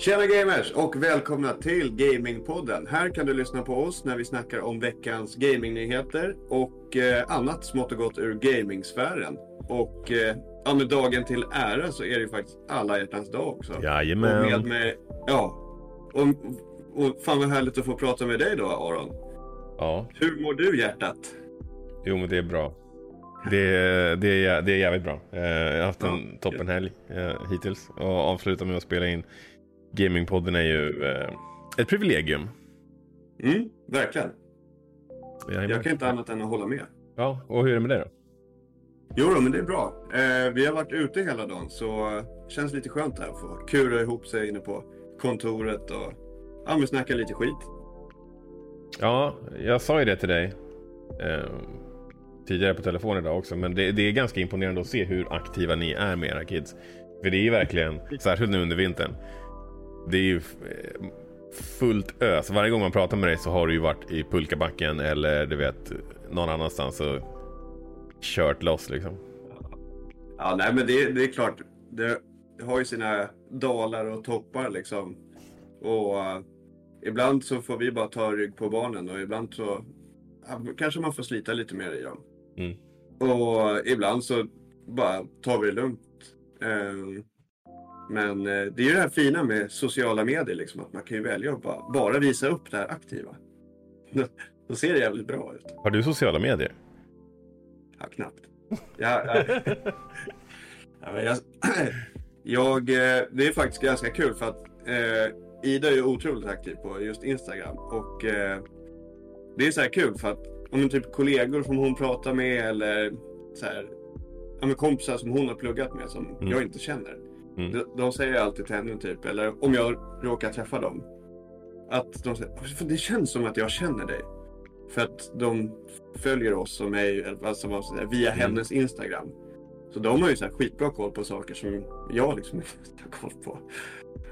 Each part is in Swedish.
Tjena gamers och välkomna till Gamingpodden. Här kan du lyssna på oss när vi snackar om veckans gamingnyheter och eh, annat smått och gott ur gamingsfären. Och eh, ja, med dagen till ära så är det ju faktiskt alla hjärtans dag också. Jajamän. Och med mig, ja. Och, och fan vad härligt att få prata med dig då Aron. Ja, Hur mår du hjärtat? jo men det är bra. Det, är- det, är, det är jävligt bra. Eh, Jag har haft en Ja, toppenhelg hittills. Och avsluta med att spela in Gamingpodden är ju eh, ett privilegium. Mm, verkligen. Jajamän. Jag kan inte annat än att hålla med. Ja, och hur är det med dig då? Jo, då, men det är bra. Eh, vi har varit ute hela dagen så känns lite skönt här att få kura ihop sig inne på kontoret och ja, men snacka lite skit. Ja, jag sa ju det till dig eh, tidigare på telefon idag också. Men det, det är ganska imponerande att se hur aktiva ni är med era kids. För det är ju verkligen, särskilt nu under vintern. Det är ju eh, fullt ös. Varje gång man pratar med dig så har du ju varit i pulkabacken eller du vet någon annanstans och kört loss liksom. Ja, nej, men det, det är klart. Det har ju sina dalar och toppar liksom. Och eh, ibland så får vi bara ta rygg på barnen och ibland så ja, kanske man får slita lite mer i dem. Mm. Och ibland så bara tar vi det lugnt. Men eh, det är ju det här fina med sociala medier, liksom, att man kan ju välja att bara, bara visa upp det här aktiva. Då ser det jävligt bra ut. Har du sociala medier? Ja, knappt. Ja, ja. ja, men jag, jag, eh, det är faktiskt ganska kul för att eh, Ida är ju otroligt aktiv på just Instagram. Och eh, det är så här kul för att om typ kollegor som hon pratar med eller så här, ja, kompisar som hon har pluggat med som Mm. jag inte känner. Mm. De, de säger alltid till henne typ, eller om jag råkar träffa dem. Att de säger, "För det känns som att jag känner dig. För att de följer oss och mig alltså, via Mm. hennes Instagram. Så de har ju så här skitbra koll på saker som jag liksom inte har koll på.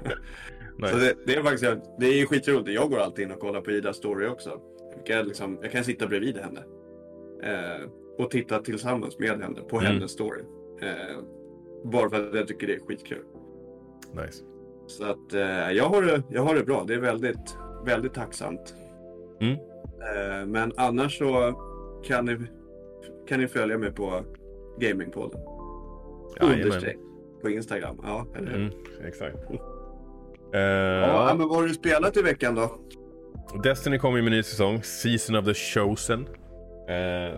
Så det, det är faktiskt det är skitroligt. Jag går alltid in och kollar på Idas story också. Jag kan, liksom, jag kan sitta bredvid henne. Eh, och titta tillsammans med henne på Mm. hennes story. Eh, bara för att jag tycker det är skitkul. Nice. Så att eh, jag, har det, jag har det bra. Det är väldigt, väldigt tacksamt. Mm. Eh, men annars så kan ni, kan ni följa mig på Gamingpodden. Jajamän. Understreck på Instagram. Ja, eller hur? Mm, exakt. Eh, Ja, ja. men vad har du spelat i veckan då? Destiny kommer ju med ny säsong, Season of the Chosen.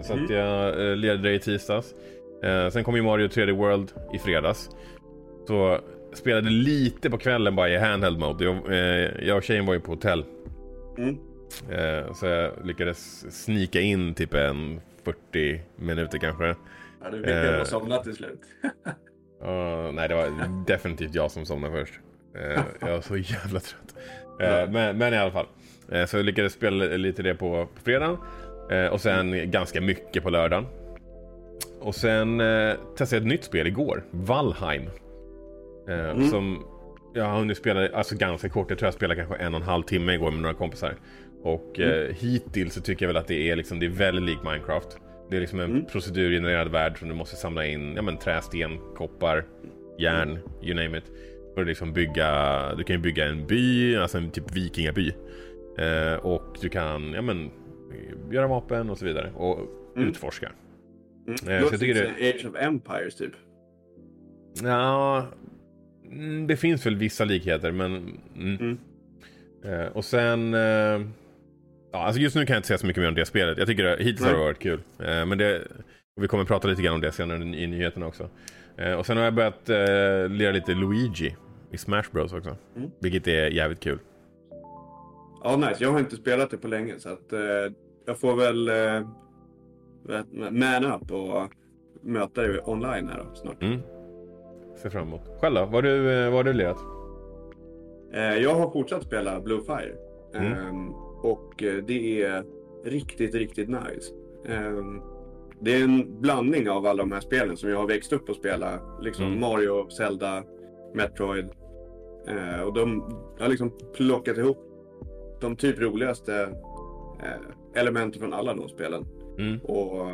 Så Mm. att jag eh, ledde det i tisdags. Eh, sen kom ju Mario 3D World i fredags. Så spelade lite på kvällen bara i handheld mode. Jag, eh, jag och tjejen var ju på hotell. Mm. Eh, så jag lyckades snika in typ en 40 minuter kanske. Ja, du uh, Eh. somna till slut. Uh, nej, det var definitivt jag som somnade först. Eh, jag var så jävla trött. Eh, men, men i alla fall. Eh, så jag lyckades spela lite det på, på fredagen. Och sen ganska mycket på lördagen. Och sen eh, testade jag ett nytt spel igår. Valheim. Eh, Mm. Som jag har hunnit spela alltså ganska kort. Jag tror jag spelade kanske en och en halv timme igår med några kompisar. Och eh, hittills så tycker jag väl att det är, liksom, det är väldigt likt Minecraft. Det är liksom en Mm. procedurgenererad värld som du måste samla in ja, men, trä, sten, koppar, järn, you name it. För att liksom bygga, du kan ju bygga en by, alltså en typ vikingaby. Eh, och du kan ja, men, göra vapen och så vidare. Och Mm. utforska. Mm. så Låter jag tycker lite det- Age of Empires typ. Ja, mm, det finns väl vissa likheter men... Mm. Eh, och sen... Eh, ja, alltså just nu kan jag inte säga så mycket mer om det spelet. Jag tycker det, hittills har det varit kul. Eh, men det, vi kommer prata lite grann om det senare i nyheterna också. Eh, och sen har jag börjat eh, lira lite Luigi i Smash Bros också. Mm. Vilket är jävligt kul. Ja, nice. Jag har inte spelat det på länge så att eh, jag får väl eh, man up och möta dig online här då, snart. Mm. Ser fram emot. Själv då? Vad har du, eh, vad har du lirat? Eh, jag har fortsatt spela Blue Fire. Mm. Ehm, och eh, det är riktigt, riktigt nice. Ehm, det är en blandning av alla de här spelen som jag har växt upp och spela. Liksom Mm. Mario, Zelda, Metroid. Och de har liksom plockat ihop de typ roligaste elementen från alla de spelen. Mm. Och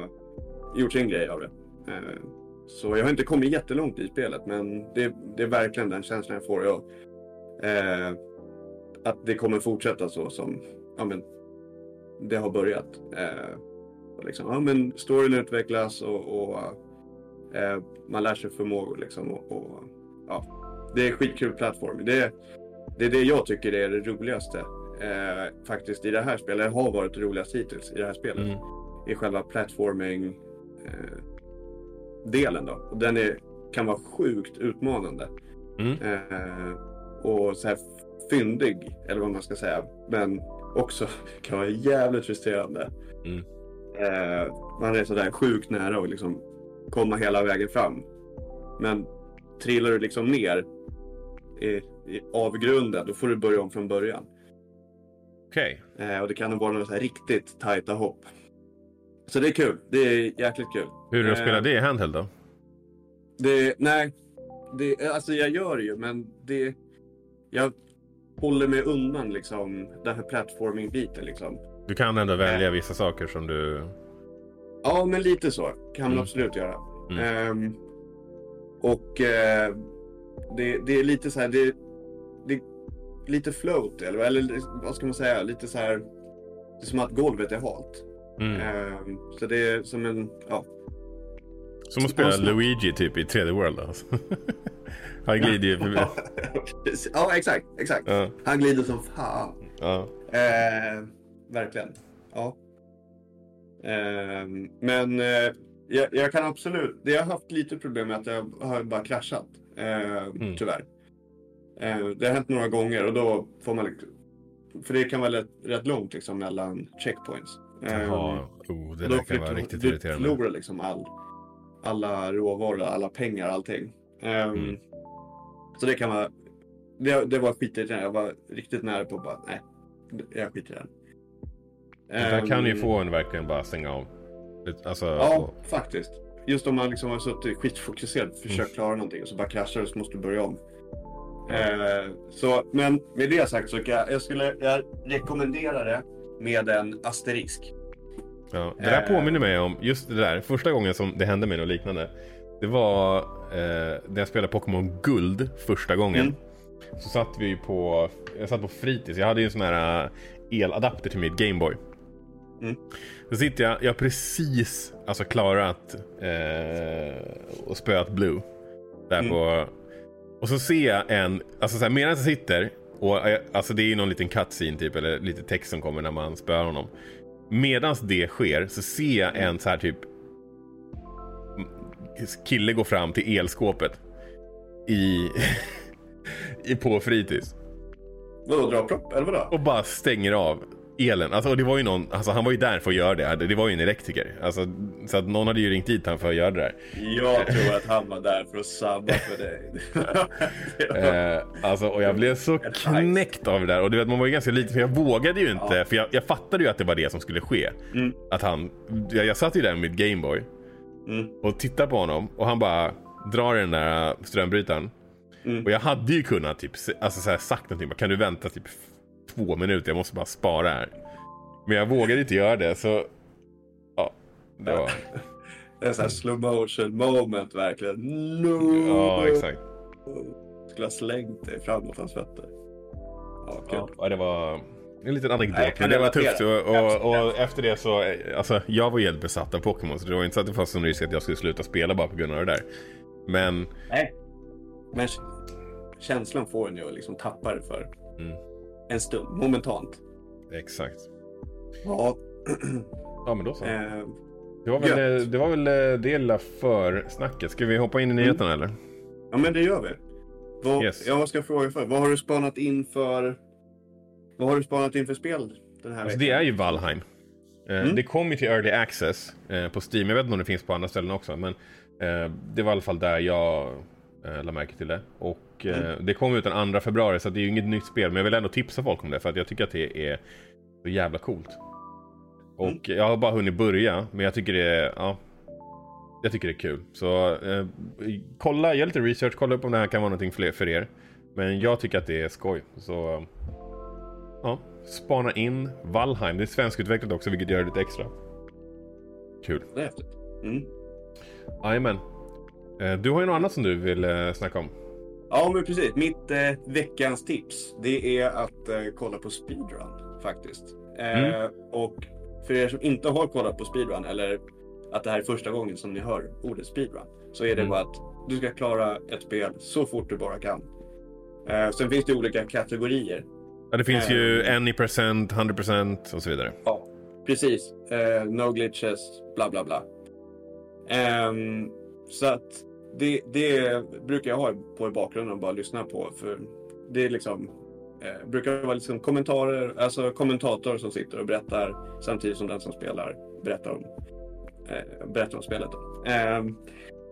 gjort sin grej av det. Eh, så jag har inte kommit jättelångt i spelet men det, det är verkligen den känslan jag får. Jag, eh, att det kommer fortsätta så som ja, men, det har börjat. Eh, och liksom, ja, men storyn utvecklas och, och eh, man lär sig förmågor. Liksom, och, och, ja, det är skitkul plattform. Det, det är det jag tycker är det roligaste eh, faktiskt i det här spelet. Det har varit roligast hittills i det här spelet. Mm. I själva platforming eh, då. Och den är, kan vara sjukt utmanande. Mm. Eh, och så här fyndig, eller vad man ska säga. Men också kan vara jävligt frustrerande. Mm. Eh, man är sådär sjukt nära att liksom komma hela vägen fram. Men trillar du liksom ner i, i avgrunden, då får du börja om från början. Okej. Eh, och det kan vara några så här riktigt tajta hopp. Så det är kul. Det är jäkligt kul. Hur är det att Eh, spela det i handheld då? Det, nej, det, alltså jag gör det ju, men det... Jag håller mig undan liksom den här platforming-biten liksom. Du kan ändå välja vissa saker som du... Ja, men lite så kan man Mm. absolut göra. Mm. Ehm, och eh, det, det är lite så här, det, det är lite float, eller, eller vad ska man säga, lite så här. Det är som att golvet är halt. Mm. Ehm, så det är som en, ja. Som att spela. Luigi typ i 3D World alltså. Han glider ju förbi. ja, exakt, exakt. Ja, Han glider som fan. ja. Eh, verkligen. Ja. Eh, men eh, jag, jag kan absolut. Det jag har haft lite problem med att jag har bara kraschat. Eh, Tyvärr. Eh, det har hänt några gånger och då får man liksom, För det kan vara rätt, rätt långt liksom mellan checkpoints. Eh, Jaha. Oh, det och där kan vara riktigt du irriterande. förlorar liksom all, alla råvaror, alla pengar, allting. Ehm, Mm. Så det kan vara. Det, det var skitirriterande. Jag var riktigt nära på att bara, nej, jag skiter i den. Det där kan ju Ehm, få en verkligen bara stänga av. Alltså, Ja, faktiskt. Just om man liksom har suttit skitfokuserad och försökt klara någonting och så bara kraschar det så måste du börja om. Eh, så, men med det sagt så kan jag, jag skulle jag rekommendera det med en asterisk. Ja, det där Eh. påminner mig om, just det där, första gången som det hände mig något liknande. Det var eh, när jag spelade Pokémon Guld första gången. Mm. Så satt vi på, jag satt på fritids, jag hade ju en sån här eh, eladapter till mitt Gameboy. Mm. Så sitter jag, jag har precis alltså klarat eh, och spöat Blue. Där Mm. på, och så ser jag en, alltså så här, medan jag sitter, och eh, alltså det är ju någon liten cutscene typ, eller lite text som kommer när man spöar honom. Medans det sker så ser jag en så här typ kille gå fram till elskåpet i, i på fritids Vadå, dra propp? Eller vadå? och bara stänger av elen. Alltså, det var ju någon, alltså, han var ju där för att göra det. Det var ju en elektriker. Alltså, så att någon hade ju ringt dit han för att göra det där. Jag tror att han var där för att sabba för dig. Eh, alltså, och jag blev så knäckt av det där. Och du vet, man var ju ganska liten, för jag vågade ju inte. För jag, jag fattade ju att det var det som skulle ske. Mm. Att han, jag, jag satt ju där med mitt Gameboy Mm. och tittade på honom och han bara drar i den där strömbrytaren. Mm. Och jag hade ju kunnat typ, alltså, så här, sagt någonting. bara, Kan du vänta typ två minuter? Jag måste bara spara här. Men jag vågade inte göra det så... Ja, det var... Det är en sån här slow motion moment verkligen. No! Ja, exakt. Skulle ha slängt dig framåt hans fötter. Ja, kul. Ja, det var en liten anekdot. Nej, men det var tufft. Och, och, och efter det så, alltså jag var ju helt besatt av Pokémon. Så det var inte så att det fanns någon risk att jag skulle sluta spela bara på grund av det där. Men, Nej. Men känslan får en ju liksom tappa det för Mm. En stund, momentant. exakt. Ja. Ja men då så. eh, Det var väl gött. eh, det, var väl eh, det lilla försnacket. Ska vi hoppa in i nyheterna eller? ja, men det gör vi. Vad, Yes. Ja, vad ska jag fråga för? Vad har du spanat in för... Vad har du spanat in för spel den här Alltså veckan? det är ju Valheim. Mm. Det kom ju till Early Access på Steam. Jag vet inte om det finns på andra ställen också. Men det var i alla fall där jag eh, la märke till det. Och eh, Mm. det kom ut den 2 februari så det är ju inget nytt spel. Men jag vill ändå tipsa folk om det för att jag tycker att det är så jävla coolt. Och Mm. jag har bara hunnit börja. Men jag tycker det är, ja, jag tycker det är kul. Så eh, kolla, gör lite research, kolla upp om det här kan vara någonting fler för er. Men jag tycker att det är skoj. Så ja, spana in Valheim. Det är svenskutvecklat också vilket gör det lite extra. Kul. Det är häftigt. Mm. Jajamän. Eh, Du har ju något annat som du vill eh, snacka om. Ja, men precis. Mitt eh, veckans tips, det är att eh, kolla på speedrun faktiskt. Eh, Mm. Och för er som inte har kollat på speedrun eller att det här är första gången som ni hör ordet speedrun så är det Mm. bara att du ska klara ett spel så fort du bara kan. Eh, sen finns det olika kategorier. Ja, det finns ju any percent, 100% och så vidare. Ja, precis. No glitches, bla bla bla. Ehm, så att det, det brukar jag ha på i bakgrunden och bara lyssna på. För det är liksom, eh, brukar vara liksom kommentarer, alltså kommentatorer som sitter och berättar samtidigt som den som spelar berättar om, eh, berättar om spelet. Eh,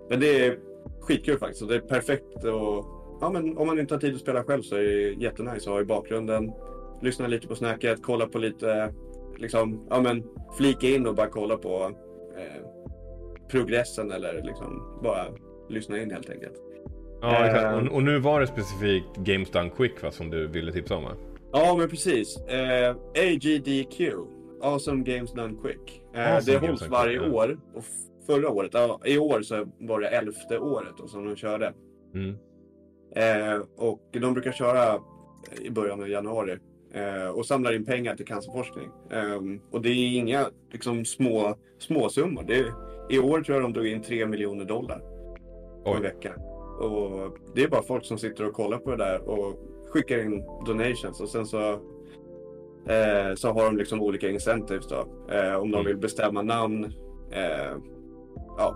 men det är skitkul faktiskt det är perfekt och ja, men om man inte har tid att spela själv så är det jättenice att ha i bakgrunden. Lyssna lite på snacket, kolla på lite liksom, ja men flika in och bara kolla på eh, progressen eller liksom bara lyssna in helt enkelt. Ja, exakt. Och, och nu var det specifikt Games Done Quick va, som du ville tipsa om va? Ja men precis. Eh, AGDQ, Awesome Games Done Quick. Eh, Awesome det hålls varje Quick, år. Och förra året, ja, i år så var det elfte året då, som de körde. Mm. Eh, och de brukar köra i början av januari eh, och samlar in pengar till cancerforskning. Eh, och det är inga liksom, små, små summor. Det är, I år tror jag de drog in 3 miljoner dollar på en Oj. vecka. Och det är bara folk som sitter och kollar på det där och skickar in donations och sen så eh, så har de liksom olika incentives då. Eh, om de Mm. vill bestämma namn eh, ja,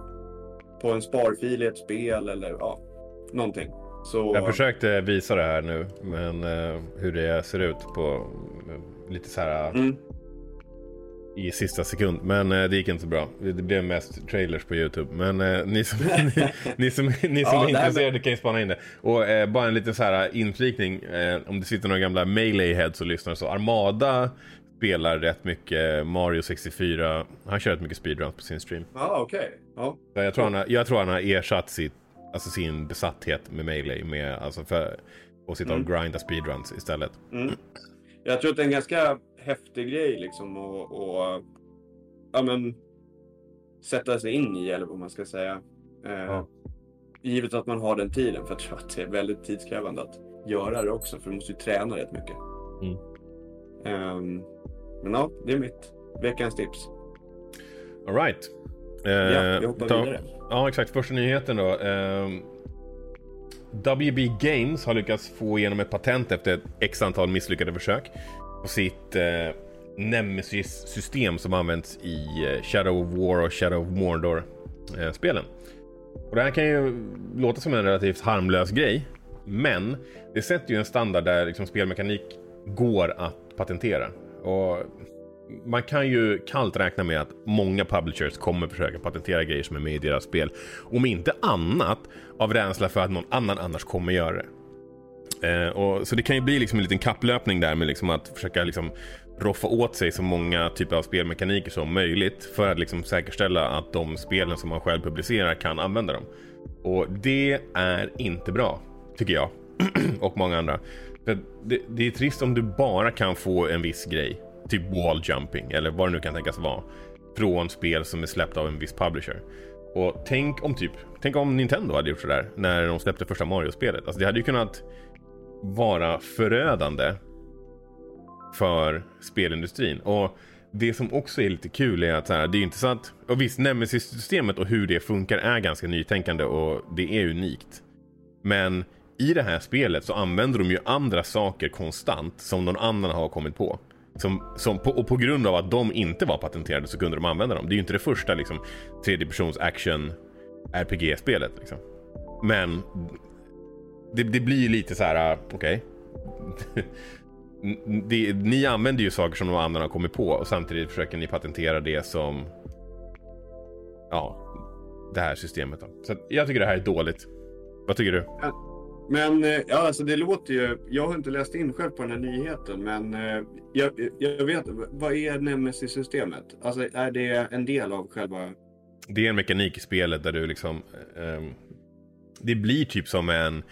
på en sparfil i ett spel eller ja, någonting. Så, Jag försökte visa det här nu, men eh, hur det ser ut på eh, lite så här Mm. I sista sekund. Men eh, det gick inte så bra. Det blev mest trailers på YouTube. Men eh, ni som, ni, ni som, ni som Ja, är intresserade kan ju spana in det. Och eh, bara en liten så här inflikning. Eh, om det sitter några gamla melee heads och lyssnar så. Armada spelar rätt mycket Mario 64. Han kör rätt mycket speedruns på sin stream. Ja, okej. Ja. Så jag, tror han har, jag tror han har ersatt sitt, alltså sin besatthet med melee med, alltså för att sitta och grinda speedruns istället. Mm. Jag tror att det är en ganska häftig grej liksom och, och ja, men, sätta sig in i eller vad man ska säga. Eh, Ja. Givet att man har den tiden för jag tror att det är väldigt tidskrävande att göra det också för du måste ju träna rätt mycket. Mm. Ehm, men ja, det är mitt veckans tips. Alright. Eh, Ja, vi hoppar vidare. Ja, exakt. Första nyheten då. Ehm, WB Games har lyckats få igenom ett patent efter ett x antal misslyckade försök på sitt eh, Nemesis-system som används i eh, Shadow of War och Shadow of Mordor-spelen. Eh, och det här kan ju låta som en relativt harmlös grej, men det sätter ju en standard där liksom spelmekanik går att patentera. Och man kan ju kallt räkna med att många publishers kommer försöka patentera grejer som är med i deras spel. Om inte annat av rädsla för att någon annan annars kommer göra det. Eh, och, så det kan ju bli liksom en liten kapplöpning där med liksom att försöka liksom roffa åt sig så många typer av spelmekaniker som möjligt för att liksom säkerställa att de spelen som man själv publicerar kan använda dem. Och det är inte bra, tycker jag. och många andra. För det, det är trist om du bara kan få en viss grej, typ wall jumping eller vad det nu kan tänkas vara, från spel som är släppta av en viss publisher. Och tänk om typ, tänk om Nintendo hade gjort sådär när de släppte första Mario-spelet. Alltså det hade ju kunnat vara förödande för spelindustrin. Och det som också är lite kul är att så här, det är inte så att, och visst Nemesis-systemet och hur det funkar är ganska nytänkande och det är unikt. Men i det här spelet så använder de ju andra saker konstant som någon annan har kommit på. Som, som på, och på grund av att de inte var patenterade så kunde de använda dem. Det är ju inte det första liksom, tredjepersons action RPG-spelet. Liksom. Men det, det blir lite så här, äh, okej. Det- ni använder ju saker som de andra har kommit på och samtidigt försöker ni patentera det som ja, det här systemet. Då. Så jag tycker det här är dåligt. Vad tycker du? Men eh, ja, alltså det låter ju. Jag har inte läst in själv på den här nyheten, men eh, jag, jag vet. Vad är Nemesis-systemet? Alltså är det en del av själva? Det är en mekanik i spelet där du liksom... ehm, det blir typ som en...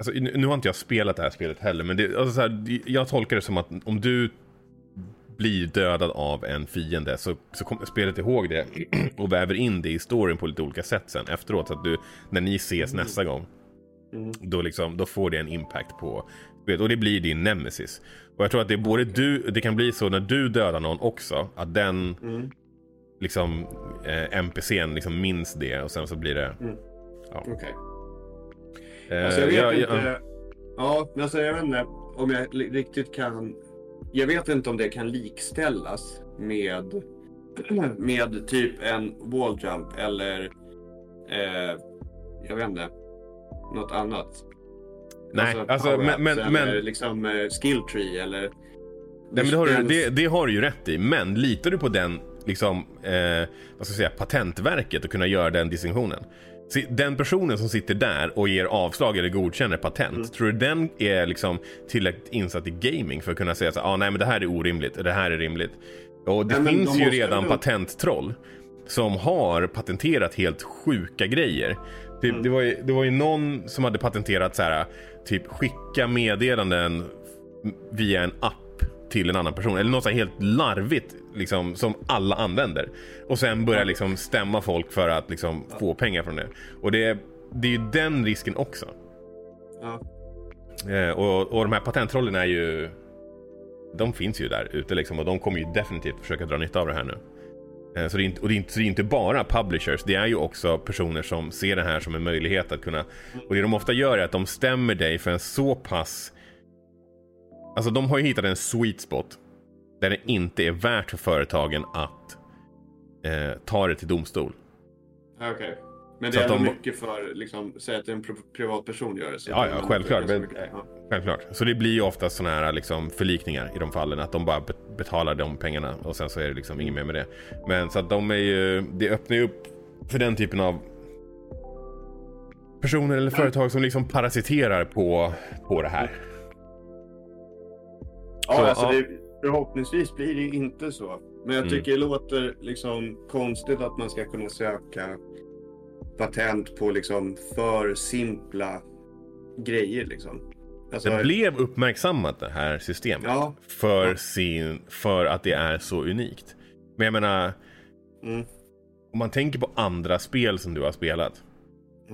Alltså, nu har inte jag spelat det här spelet heller, men det, alltså så här, jag tolkar det som att om du blir dödad av en fiende så, så kommer spelet ihåg det och väver in det i storyn på lite olika sätt sen efteråt. Så att du, när ni ses nästa gång Mm. Då, liksom, då får det en impact på spelet. Och det blir din nemesis. Och jag tror att det är både du, det kan bli så när du dödar någon också. Att den Mm. liksom eh, NPCn liksom minns det och sen så blir det... Okej. Eh, Alltså jag vet ja, ja, inte. Ja, men alltså jag vet inte om jag riktigt kan. Jag vet inte om det kan likställas med med typ en wall jump eller eh, jag vet inte. Något annat. Nej, alltså, power-ups men- men- eller men- liksom eh, skill tree eller. Nej, men det, har du, det, det har du ju rätt i. Men litar du på den, liksom, eh, vad ska jag säga, patentverket och kunna göra den distinktionen? Den personen som sitter där och ger avslag eller godkänner patent, Mm. tror du den är liksom tillräckligt insatt i gaming för att kunna säga så ah, nej men det här är orimligt, det här är rimligt. Och det Nej, finns de ju redan patenttroll som har patenterat helt sjuka grejer. Typ, Mm. det, var ju, det var ju någon som hade patenterat så här, typ skicka meddelanden via en app till en annan person. Eller något så helt larvigt liksom, som alla använder. Och sen börja liksom stämma folk för att liksom, få pengar från det. Och det, det är ju den risken också. Ja. Eh, och, och de här patentrollen är ju... De finns ju där ute liksom och de kommer ju definitivt försöka dra nytta av det här nu. Eh, Så det, är inte, och det, är inte, så det är inte bara publishers, det är ju också personer som ser det här som en möjlighet att kunna... Och det de ofta gör är att de stämmer dig för en så pass... Alltså de har ju hittat en sweet spot där det inte är värt för företagen att eh, ta det till domstol. Ja, Okej. Men Så det är att ändå de- mycket för, liksom, säg att en pri- privatperson gör det. Så Ja, är ja, självklart. Men-. Ja. Självklart. Så det blir ju ofta sådana här liksom förlikningar i de fallen. Att de bara be- betalar de pengarna och sen så är det liksom inget mer med det. Men så att de är ju, det öppnar ju upp för den typen av personer eller företag som liksom parasiterar på, på det här. Ja, Så, alltså ja. Det, förhoppningsvis blir det ju inte så. Men jag Mm. tycker det låter liksom konstigt att man ska kunna söka patent på liksom för simpla grejer liksom. Alltså, Det blev uppmärksammat det här systemet. Ja. För, Ja. sin, för att det är så unikt. Men jag menar, Mm. om man tänker på andra spel som du har spelat.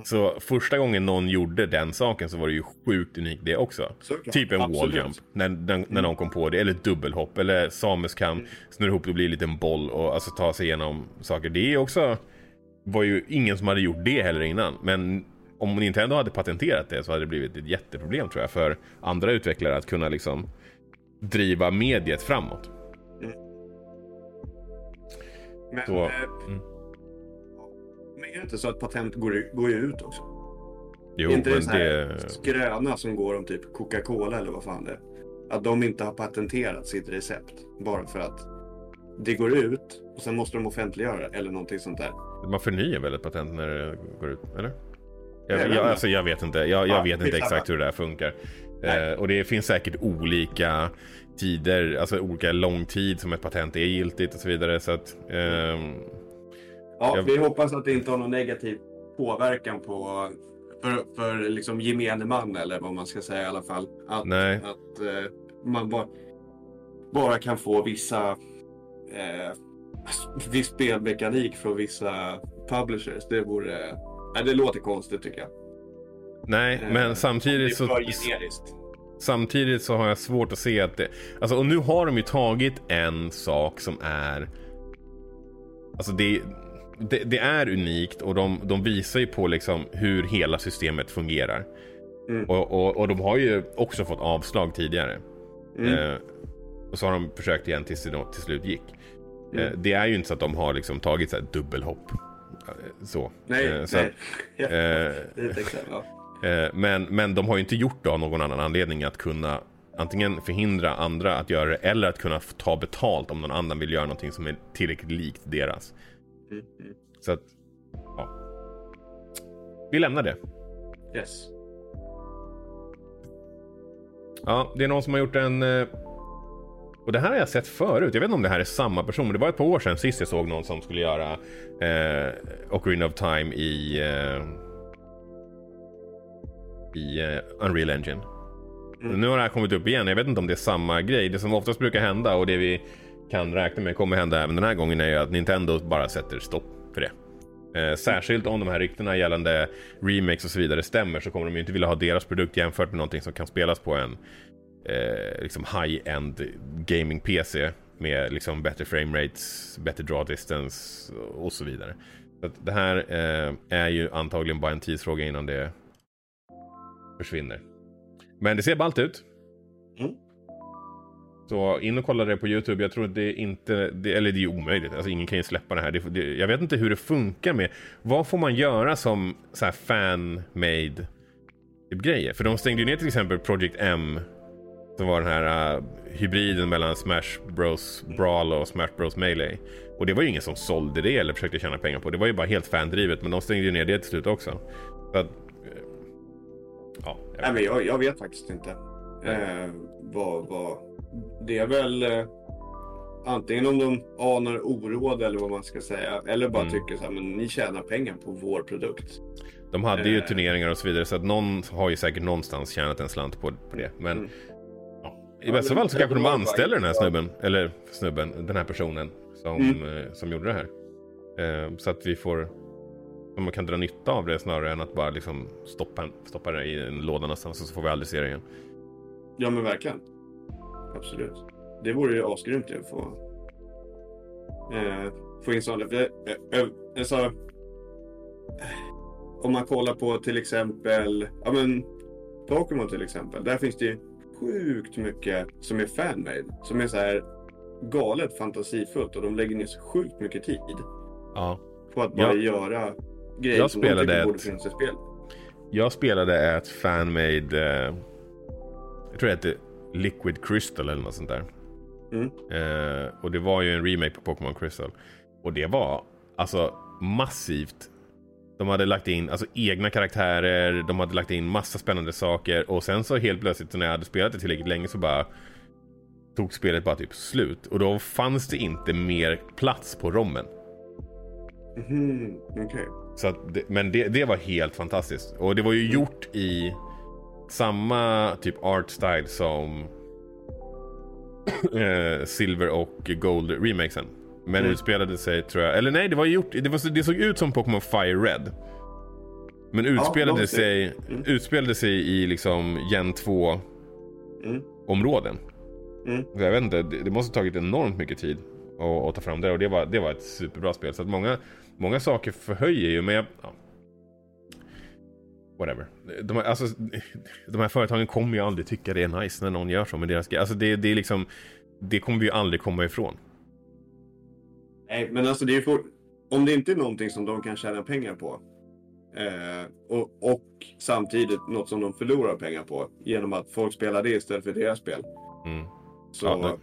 Så första gången någon gjorde den saken så var det ju sjukt unikt det också. Såklart. Typ en Absolut. walljump när, när, när någon kom på det. Eller dubbelhopp. Eller Samus kan snurra ihop och bli en liten boll och alltså ta sig igenom saker. Det är också... var ju ingen som hade gjort det heller innan. Men om Nintendo hade patenterat det så hade det blivit ett jätteproblem tror jag för andra utvecklare att kunna liksom driva mediet framåt. Men, Så, eh, mm. Är det inte så att patent går, går ut också? Jo, är inte men det här det... skröna som går om typ Coca-Cola eller vad fan det är? Att de inte har patenterat sitt recept bara för att det går ut och sen måste de offentliggöra det eller någonting sånt där. Man förnyar väl ett patent när det går ut, eller? Jag Jag, alltså, jag vet inte. Jag, jag Ja, vet inte exakt hur det där funkar. Eh, och det finns säkert olika tider, alltså olika lång tid som ett patent är giltigt och så vidare. Så att, ehm, Ja, Jag- vi hoppas att det inte har någon negativ påverkan på för, för liksom gemene man eller vad man ska säga i alla fall. Att, Nej. att eh, man bara, bara kan få vissa eh, viss spelmekanik från vissa publishers. Det vore, nej, det låter konstigt tycker jag. nej, Eh, men samtidigt så, samtidigt så har jag svårt att se att det... Alltså, och nu har de ju tagit en sak som är... Alltså det, det, det är unikt och de, de visar ju på liksom hur hela systemet fungerar. Mm. Och, och, och de har ju också fått avslag tidigare. Mm. Eh, och så har de försökt igen tills det till slut gick. Mm. Eh, det är ju inte så att de har liksom tagit så här dubbelhopp. Eh, Så. Nej, Eh, så nej. att, eh, det exempel. Ja. Eh, Men, men de har ju inte gjort det av någon annan anledning att kunna antingen förhindra andra att göra det eller att kunna ta betalt om någon annan vill göra någonting som är tillräckligt likt deras. Mm. Så att, ja. Vi lämnar det. Yes. Ja, det är någon som har gjort en... eh, Och det här har jag sett förut. Jag vet inte om det här är samma person, men det var ett par år sedan sist jag såg någon som skulle göra eh, Ocarina of Time i... Eh, I eh, Unreal Engine. Mm. Nu har det här kommit upp igen. Jag vet inte om det är samma grej. Det som oftast brukar hända och det vi kan räkna med kommer hända även den här gången är ju att Nintendo bara sätter stopp för det. Eh, särskilt om de här ryktena gällande remakes och så vidare stämmer så kommer de ju inte vilja ha deras produkt jämfört med någonting som kan spelas på en eh, liksom high-end gaming-PC med liksom bättre frame rates, bättre draw distance och så vidare. Så det här eh, är ju antagligen bara en tidsfråga innan det försvinner. Men det ser ballt ut. Mm. Så in och kolla det på YouTube. Jag tror det inte, det, eller det är omöjligt. Alltså ingen kan ju släppa det här. Det, det, jag vet inte hur det funkar med, vad får man göra som så här fan-made typ grejer? För de stängde ju ner till exempel Project M. Som var den här uh, hybriden mellan Smash Bros Brawl och Smash Bros Melee. Och det var ju ingen som sålde det eller försökte tjäna pengar på. Det var ju bara helt fandrivet. Men de stängde ju ner det till slut också. Så att, uh, ja, jag Nej, men jag, jag vet faktiskt inte. Eh, vad, vad det är väl eh, antingen om de anar oråd eller vad man ska säga. Eller bara mm. tycker så här, men ni tjänar pengar på vår produkt. De hade ju eh. turneringar och så vidare så att någon har ju säkert någonstans tjänat en slant på, på det. Men mm. ja, i bästa fall så kanske de anställer den här snubben, eller snubben, den här personen som, mm. eh, som gjorde det här. Eh, så att vi får, så man kan dra nytta av det snarare än att bara liksom stoppa, stoppa det i en låda någonstans och så får vi aldrig se det igen. Ja men verkligen. Absolut. Det vore ju asgrymt att få, eh, få in sådana. För, eh, eh, alltså, om man kollar på till exempel ja, men, Pokémon till exempel. Där finns det ju sjukt mycket som är fanmade. Som är så här galet fantasifullt och de lägger ner så sjukt mycket tid. Ja. På att bara jag, göra grejer jag som de tycker ett, borde finnas i spel. Jag spelade ett fanmade, eh, jag tror det hette Liquid Crystal eller något sånt där. Mm. Eh, och det var ju en remake på Pokémon Crystal. Och det var alltså massivt. De hade lagt in alltså, egna karaktärer, de hade lagt in massa spännande saker och sen så helt plötsligt när jag hade spelat det tillräckligt länge så bara tog spelet bara typ slut. Och då fanns det inte mer plats på rommen. Mm, okay. Så det, men det, det var helt fantastiskt. Och det var ju gjort i samma typ art style som eh, Silver och Gold remakesen. Men mm. utspelade sig tror jag, eller nej det var gjort, det, var, det såg ut som Pokémon Fire Red. Men utspelade, ja, sig, mm. utspelade sig i liksom Gen 2 mm. områden. Mm. jag vet inte, det, det måste ha tagit enormt mycket tid att, att ta fram det och det var, det var ett superbra spel. Så att många, många saker förhöjer ju, men jag, ja, whatever. De, alltså, de här företagen kommer ju aldrig tycka det är nice när någon gör så med deras. Alltså det, det är liksom, det kommer vi ju aldrig komma ifrån. Nej, men alltså det är för, om det inte är någonting som de kan tjäna pengar på eh, och, och, samtidigt något som de förlorar pengar på genom att folk spelar det istället för deras spel. Mm. Så, ja,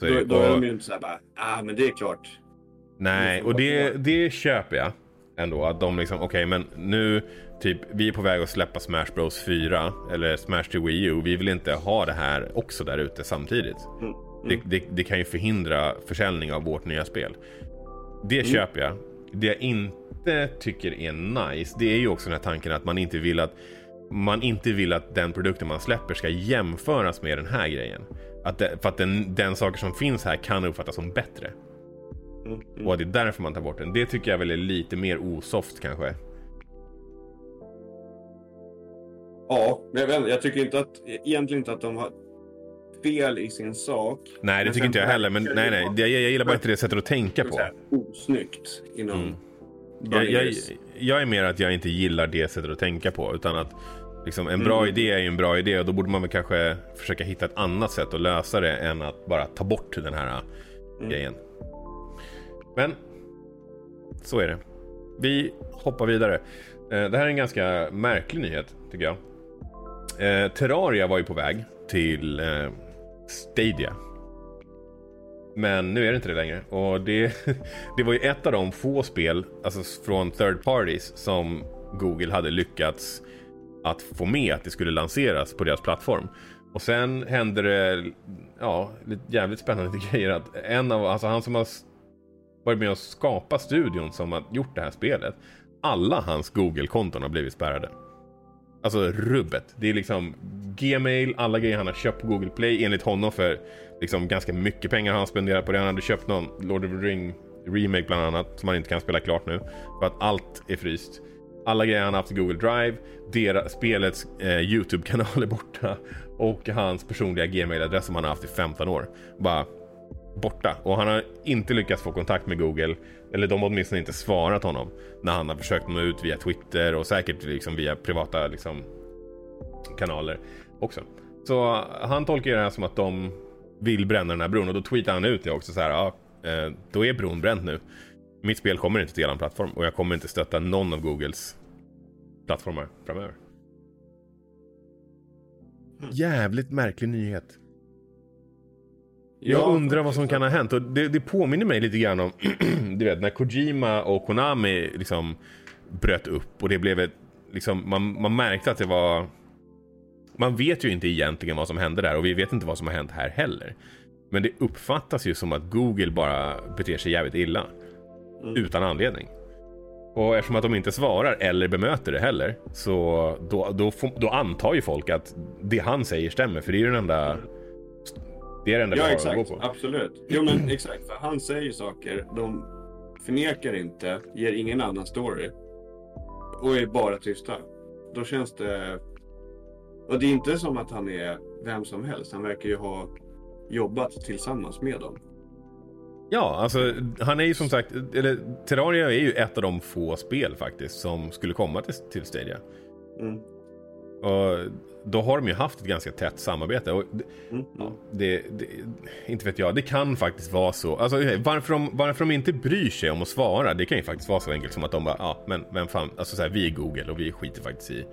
det, så då, då, är de ju inte såhär bara, ah men det är klart. Nej, och det, det köper jag ändå. Att de liksom, okej okay, men nu typ, vi är på väg att släppa Smash Bros 4 eller Smash till Wii U. Vi vill inte ha det här också där ute samtidigt. Mm. Det, det, det, kan ju förhindra försäljning av vårt nya spel. Det mm. köper jag. Det jag inte tycker är nice, det är ju också den här tanken att man inte vill att man inte vill att den produkten man släpper ska jämföras med den här grejen. Att det, för att den, den saker som finns här kan uppfattas som bättre. Mm, mm. Och att det är därför man tar bort den. Det tycker jag väl är lite mer osoft kanske. Ja, men jag, vet, jag tycker inte att, egentligen inte att de har fel i sin sak. Nej, det tycker inte jag heller. Men nej, nej, jag, jag gillar bara inte det sättet att tänka på. Osnyggt inom mm. jag, jag, jag, är mer att jag inte gillar det sättet att tänka på. Utan att liksom, en bra mm. idé är ju en bra idé och då borde man väl kanske försöka hitta ett annat sätt att lösa det än att bara ta bort den här mm. grejen. Men så är det. Vi hoppar vidare. Eh, det här är en ganska märklig nyhet tycker jag. Eh, Terraria var ju på väg till eh, Stadia. Men nu är det inte det längre. Och det, det var ju ett av de få spel, alltså från third parties, som Google hade lyckats att få med att det skulle lanseras på deras plattform. Och sen hände det, ja, lite jävligt spännande grejer att en av, alltså han som har varit med och skapat studion som har gjort det här spelet. Alla hans Google-konton har blivit spärrade. Alltså rubbet. Det är liksom Gmail, alla grejer han har köpt på Google Play enligt honom för liksom ganska mycket pengar han spenderat på det. Han hade köpt någon Lord of the Ring remake bland annat som han inte kan spela klart nu. För att allt är fryst. Alla grejer han haft i Google Drive, deras, spelets eh, YouTube-kanal är borta och hans personliga Gmail-adress som han har haft i 15 år. Bara borta. Och han har inte lyckats få kontakt med Google. Eller de har åtminstone inte svarat honom. När han har försökt nå ut via Twitter och säkert liksom via privata liksom, kanaler också. Så han tolkar det här som att de vill bränna den här bron och då tweetar han ut det också så här. Ja, eh, då är bron bränd nu. Mitt spel kommer inte till eran plattform och jag kommer inte stötta någon av Googles plattformar framöver. Jävligt märklig nyhet. Jag Ja, undrar vad som kan ha hänt och det, det påminner mig lite grann om du vet när Kojima och Konami liksom bröt upp och det blev ett liksom man, man märkte att det var man vet ju inte egentligen vad som hände där och vi vet inte vad som har hänt här heller. Men det uppfattas ju som att Google bara beter sig jävligt illa. Mm. Utan anledning. Och eftersom att de inte svarar eller bemöter det heller så då, då, då antar ju folk att det han säger stämmer för det är ju den enda det är det enda Ja, vi har att gå på. Absolut. Jo, men exakt. För han säger saker, de förnekar inte, ger ingen annan story och är bara tysta. Då känns det... Och det är inte som att han är vem som helst. Han verkar ju ha jobbat tillsammans med dem. Ja, alltså han är ju som sagt, eller Terraria är ju ett av de få spel faktiskt som skulle komma till, till Stadia. Mm. Och då har de ju haft ett ganska tätt samarbete. Och det, Mm. ja, det, det, inte vet jag, det kan faktiskt vara så. Alltså, varför, de, varför de inte bryr sig om att svara, det kan ju faktiskt vara så enkelt som att de bara, ja men vem fan, alltså så här, vi är Google och vi skiter faktiskt i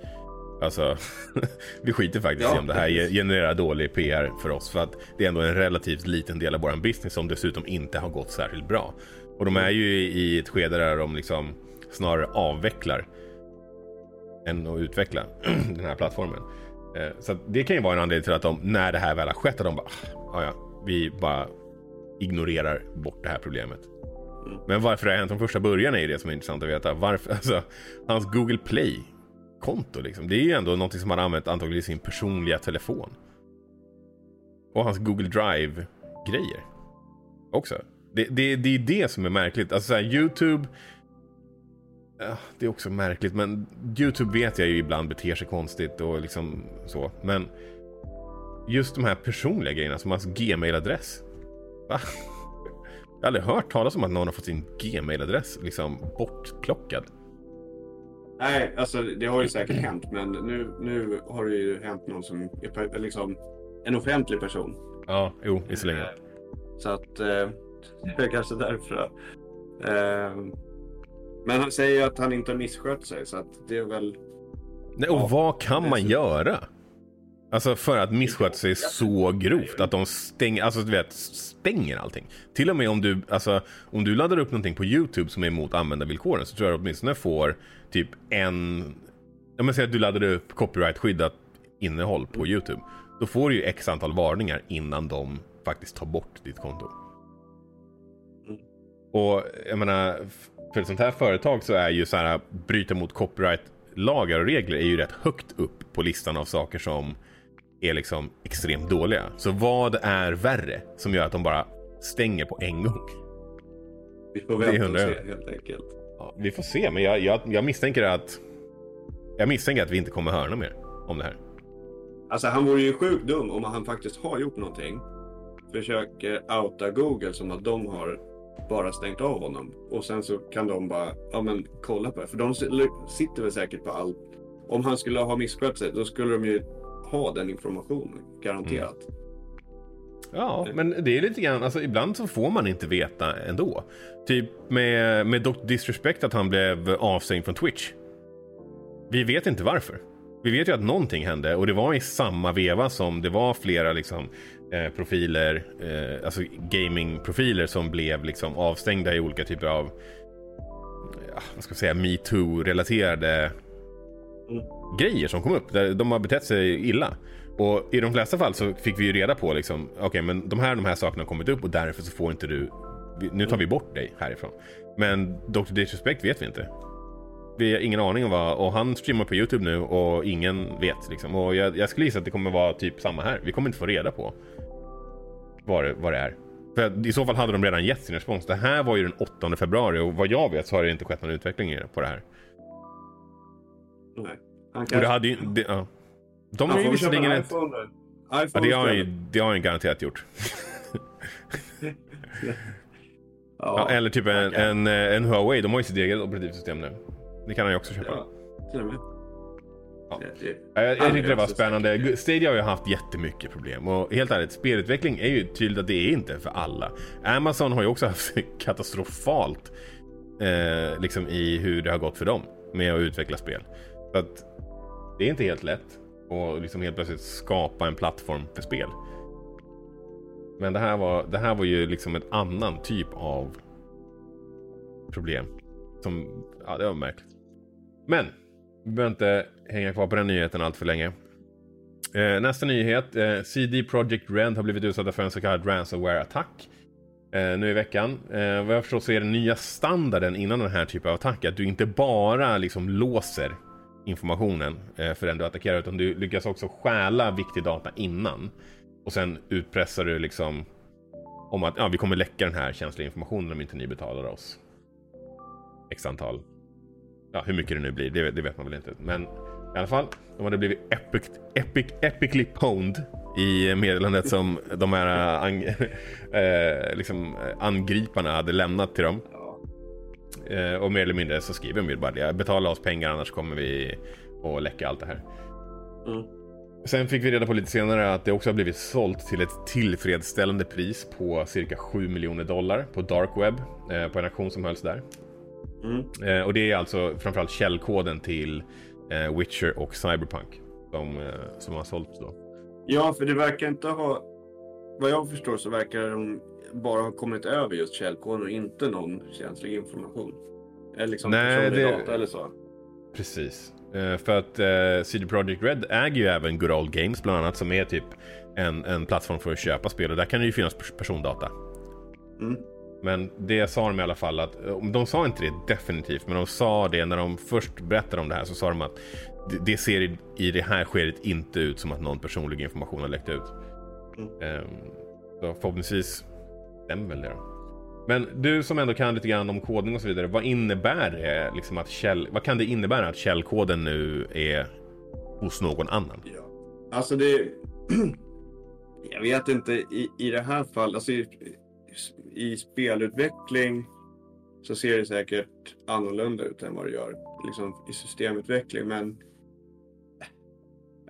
Alltså, vi skiter faktiskt Ja, i om det här genererar dålig PR för oss. För att det är ändå en relativt liten del av vår business som dessutom inte har gått särskilt bra. Och de är ju i i ett skede där de liksom snarare avvecklar än att utveckla den här plattformen. Eh, så att det kan ju vara en anledning till att de, när det här väl har skett, att de bara, "Ah, ja, vi bara ignorerar bort det här problemet. Men varför det har hänt från första början är ju det som är intressant att veta. Varför, alltså, hans Google Play-konto liksom, det är ju ändå någonting som han har använt antagligen i sin personliga telefon. Och hans Google Drive-grejer också. Det, det, det är det som är märkligt. Alltså så här, YouTube Ja, det är också märkligt, men YouTube vet jag ju ibland beter sig konstigt och liksom så. Men just de här personliga grejerna som hans Gmail-adress. Va? Jag har aldrig hört talas om att någon har fått sin Gmail-adress liksom bortplockad. Nej, alltså det har ju säkert hänt, men nu, nu har det ju hänt någon som är liksom en offentlig person. Ja, jo, visserligen. Eh, Så att eh, det är kanske därför. Eh, men han säger ju att han inte har misskött sig, så att det är väl... Nej, och Ja, vad kan man dessutom. göra? Alltså för att missköta sig så grovt att de stänger, alltså du vet, stänger allting. Till och med om du, alltså, om du laddar upp någonting på YouTube som är emot användarvillkoren så tror jag åtminstone får typ en... Jag menar säga att du laddar upp copyright-skyddat innehåll på YouTube. Då får du ju x antal varningar innan de faktiskt tar bort ditt konto. Mm. Och jag menar, för ett sånt här företag så är ju så här bryta mot copyright-lagar och regler är ju rätt högt upp på listan av saker som är liksom extremt dåliga. Så vad är värre som gör att de bara stänger på en gång? Vi får vänta och se helt enkelt. Ja, vi får se, men jag, jag, jag misstänker att jag misstänker att vi inte kommer höra något mer om det här. Alltså han vore ju sjukt dum om han faktiskt har gjort någonting. Försöker outa Google som att de har bara stängt av honom. Och sen så kan de bara, ja men kolla på det. För de sitter väl säkert på allt. Om han skulle ha misskött sig, då skulle de ju ha den informationen. Garanterat. Ja, men det är lite grann, alltså ibland så får man inte veta ändå. Typ med, med Dr. Disrespect att han blev avstängd från Twitch. Vi vet inte varför. Vi vet ju att någonting hände och det var i samma veva som det var flera liksom eh, profiler, eh, alltså gamingprofiler som blev liksom avstängda i olika typer av, ja, vad ska jag säga, metoo-relaterade Mm. grejer som kom upp. Där de har betett sig illa. Och i de flesta fall så fick vi ju reda på liksom, okej men de här, de här sakerna har kommit upp och därför så får inte du, nu tar vi bort dig härifrån. Men Dr. Disrespect vet vi inte. Vi har ingen aning om vad, och han streamar på YouTube nu och ingen vet liksom. Och jag, jag skulle gissa att det kommer vara typ samma här. Vi kommer inte få reda på vad det, vad det är. För i så fall hade de redan gett sin respons. Det här var ju den 8 februari och vad jag vet så har det inte skett någon utveckling på det här. Nej. Han Och kanske... det hade ju... Det, ja. De har ju visserligen en ett... Ja, det har ju, istället. det har han garanterat gjort. Ja, Ja, eller typ en, en, eh, en Huawei, de har ju sitt eget operativsystem nu. Det kan han ju också köpa. Ja, till och med. Ja. Jag, jag Han tyckte det var spännande. Stadia har ju haft jättemycket problem och helt ärligt, spelutveckling är ju tydligt att det är inte för alla. Amazon har ju också haft katastrofalt eh, liksom i hur det har gått för dem med att utveckla spel. Så att det är inte helt lätt att liksom helt plötsligt skapa en plattform för spel. Men det här var, det här var ju liksom en annan typ av problem. Som, ja det var märkligt. Men, vi behöver inte hänga kvar på den nyheten allt för länge. Eh, nästa nyhet. Eh, CD Projekt Red har blivit utsatta för en så kallad ransomware-attack. Eh, nu i veckan. Eh, vad jag förstår så är den nya standarden innan den här typen av attack att du inte bara liksom låser informationen eh, för den du attackerar utan du lyckas också stjäla viktig data innan. Och sen utpressar du liksom om att ja, vi kommer läcka den här känsliga informationen om inte ni betalar oss. X antal. Ja, hur mycket det nu blir, det, det vet man väl inte. Men i alla fall, de hade blivit epic, epic, epically pwned i meddelandet som de här äh, ang, eh, liksom, eh, angriparna hade lämnat till dem. Eh, och mer eller mindre så skriver de ju bara det. Betala oss pengar annars kommer vi att läcka allt det här. Mm. Sen fick vi reda på lite senare att det också har blivit sålt till ett tillfredsställande pris på cirka 7 miljoner dollar på dark web eh, på en auktion som hölls där. Mm. Eh, och det är alltså framförallt källkoden till eh, Witcher och Cyberpunk som, eh, som har sålts då. Ja, för det verkar inte ha... Vad jag förstår så verkar de bara ha kommit över just källkoden och inte någon känslig information. Eller liksom Nej, personlig det- data eller så. Precis. För att CD Projekt Red äger ju även Good Old Games bland annat som är typ en, en plattform för att köpa spel och där kan det ju finnas pers- persondata. Mm. Men det sa de i alla fall att, eh, de sa inte det definitivt, men de sa det när de först berättade om det här så sa de att det, ser i, det här skedet inte ut som att någon personlig information har läckt ut. Mm. Ehm, så förhoppningsvis stämmer väl det då. Men du som ändå kan lite grann om kodning och så vidare, vad innebär det liksom att käll, vad kan det innebära att källkoden nu är hos någon annan? Ja. Alltså det... jag vet inte, i, i det här fallet, alltså i, i spelutveckling så ser det säkert annorlunda ut än vad det gör liksom, i systemutveckling. Men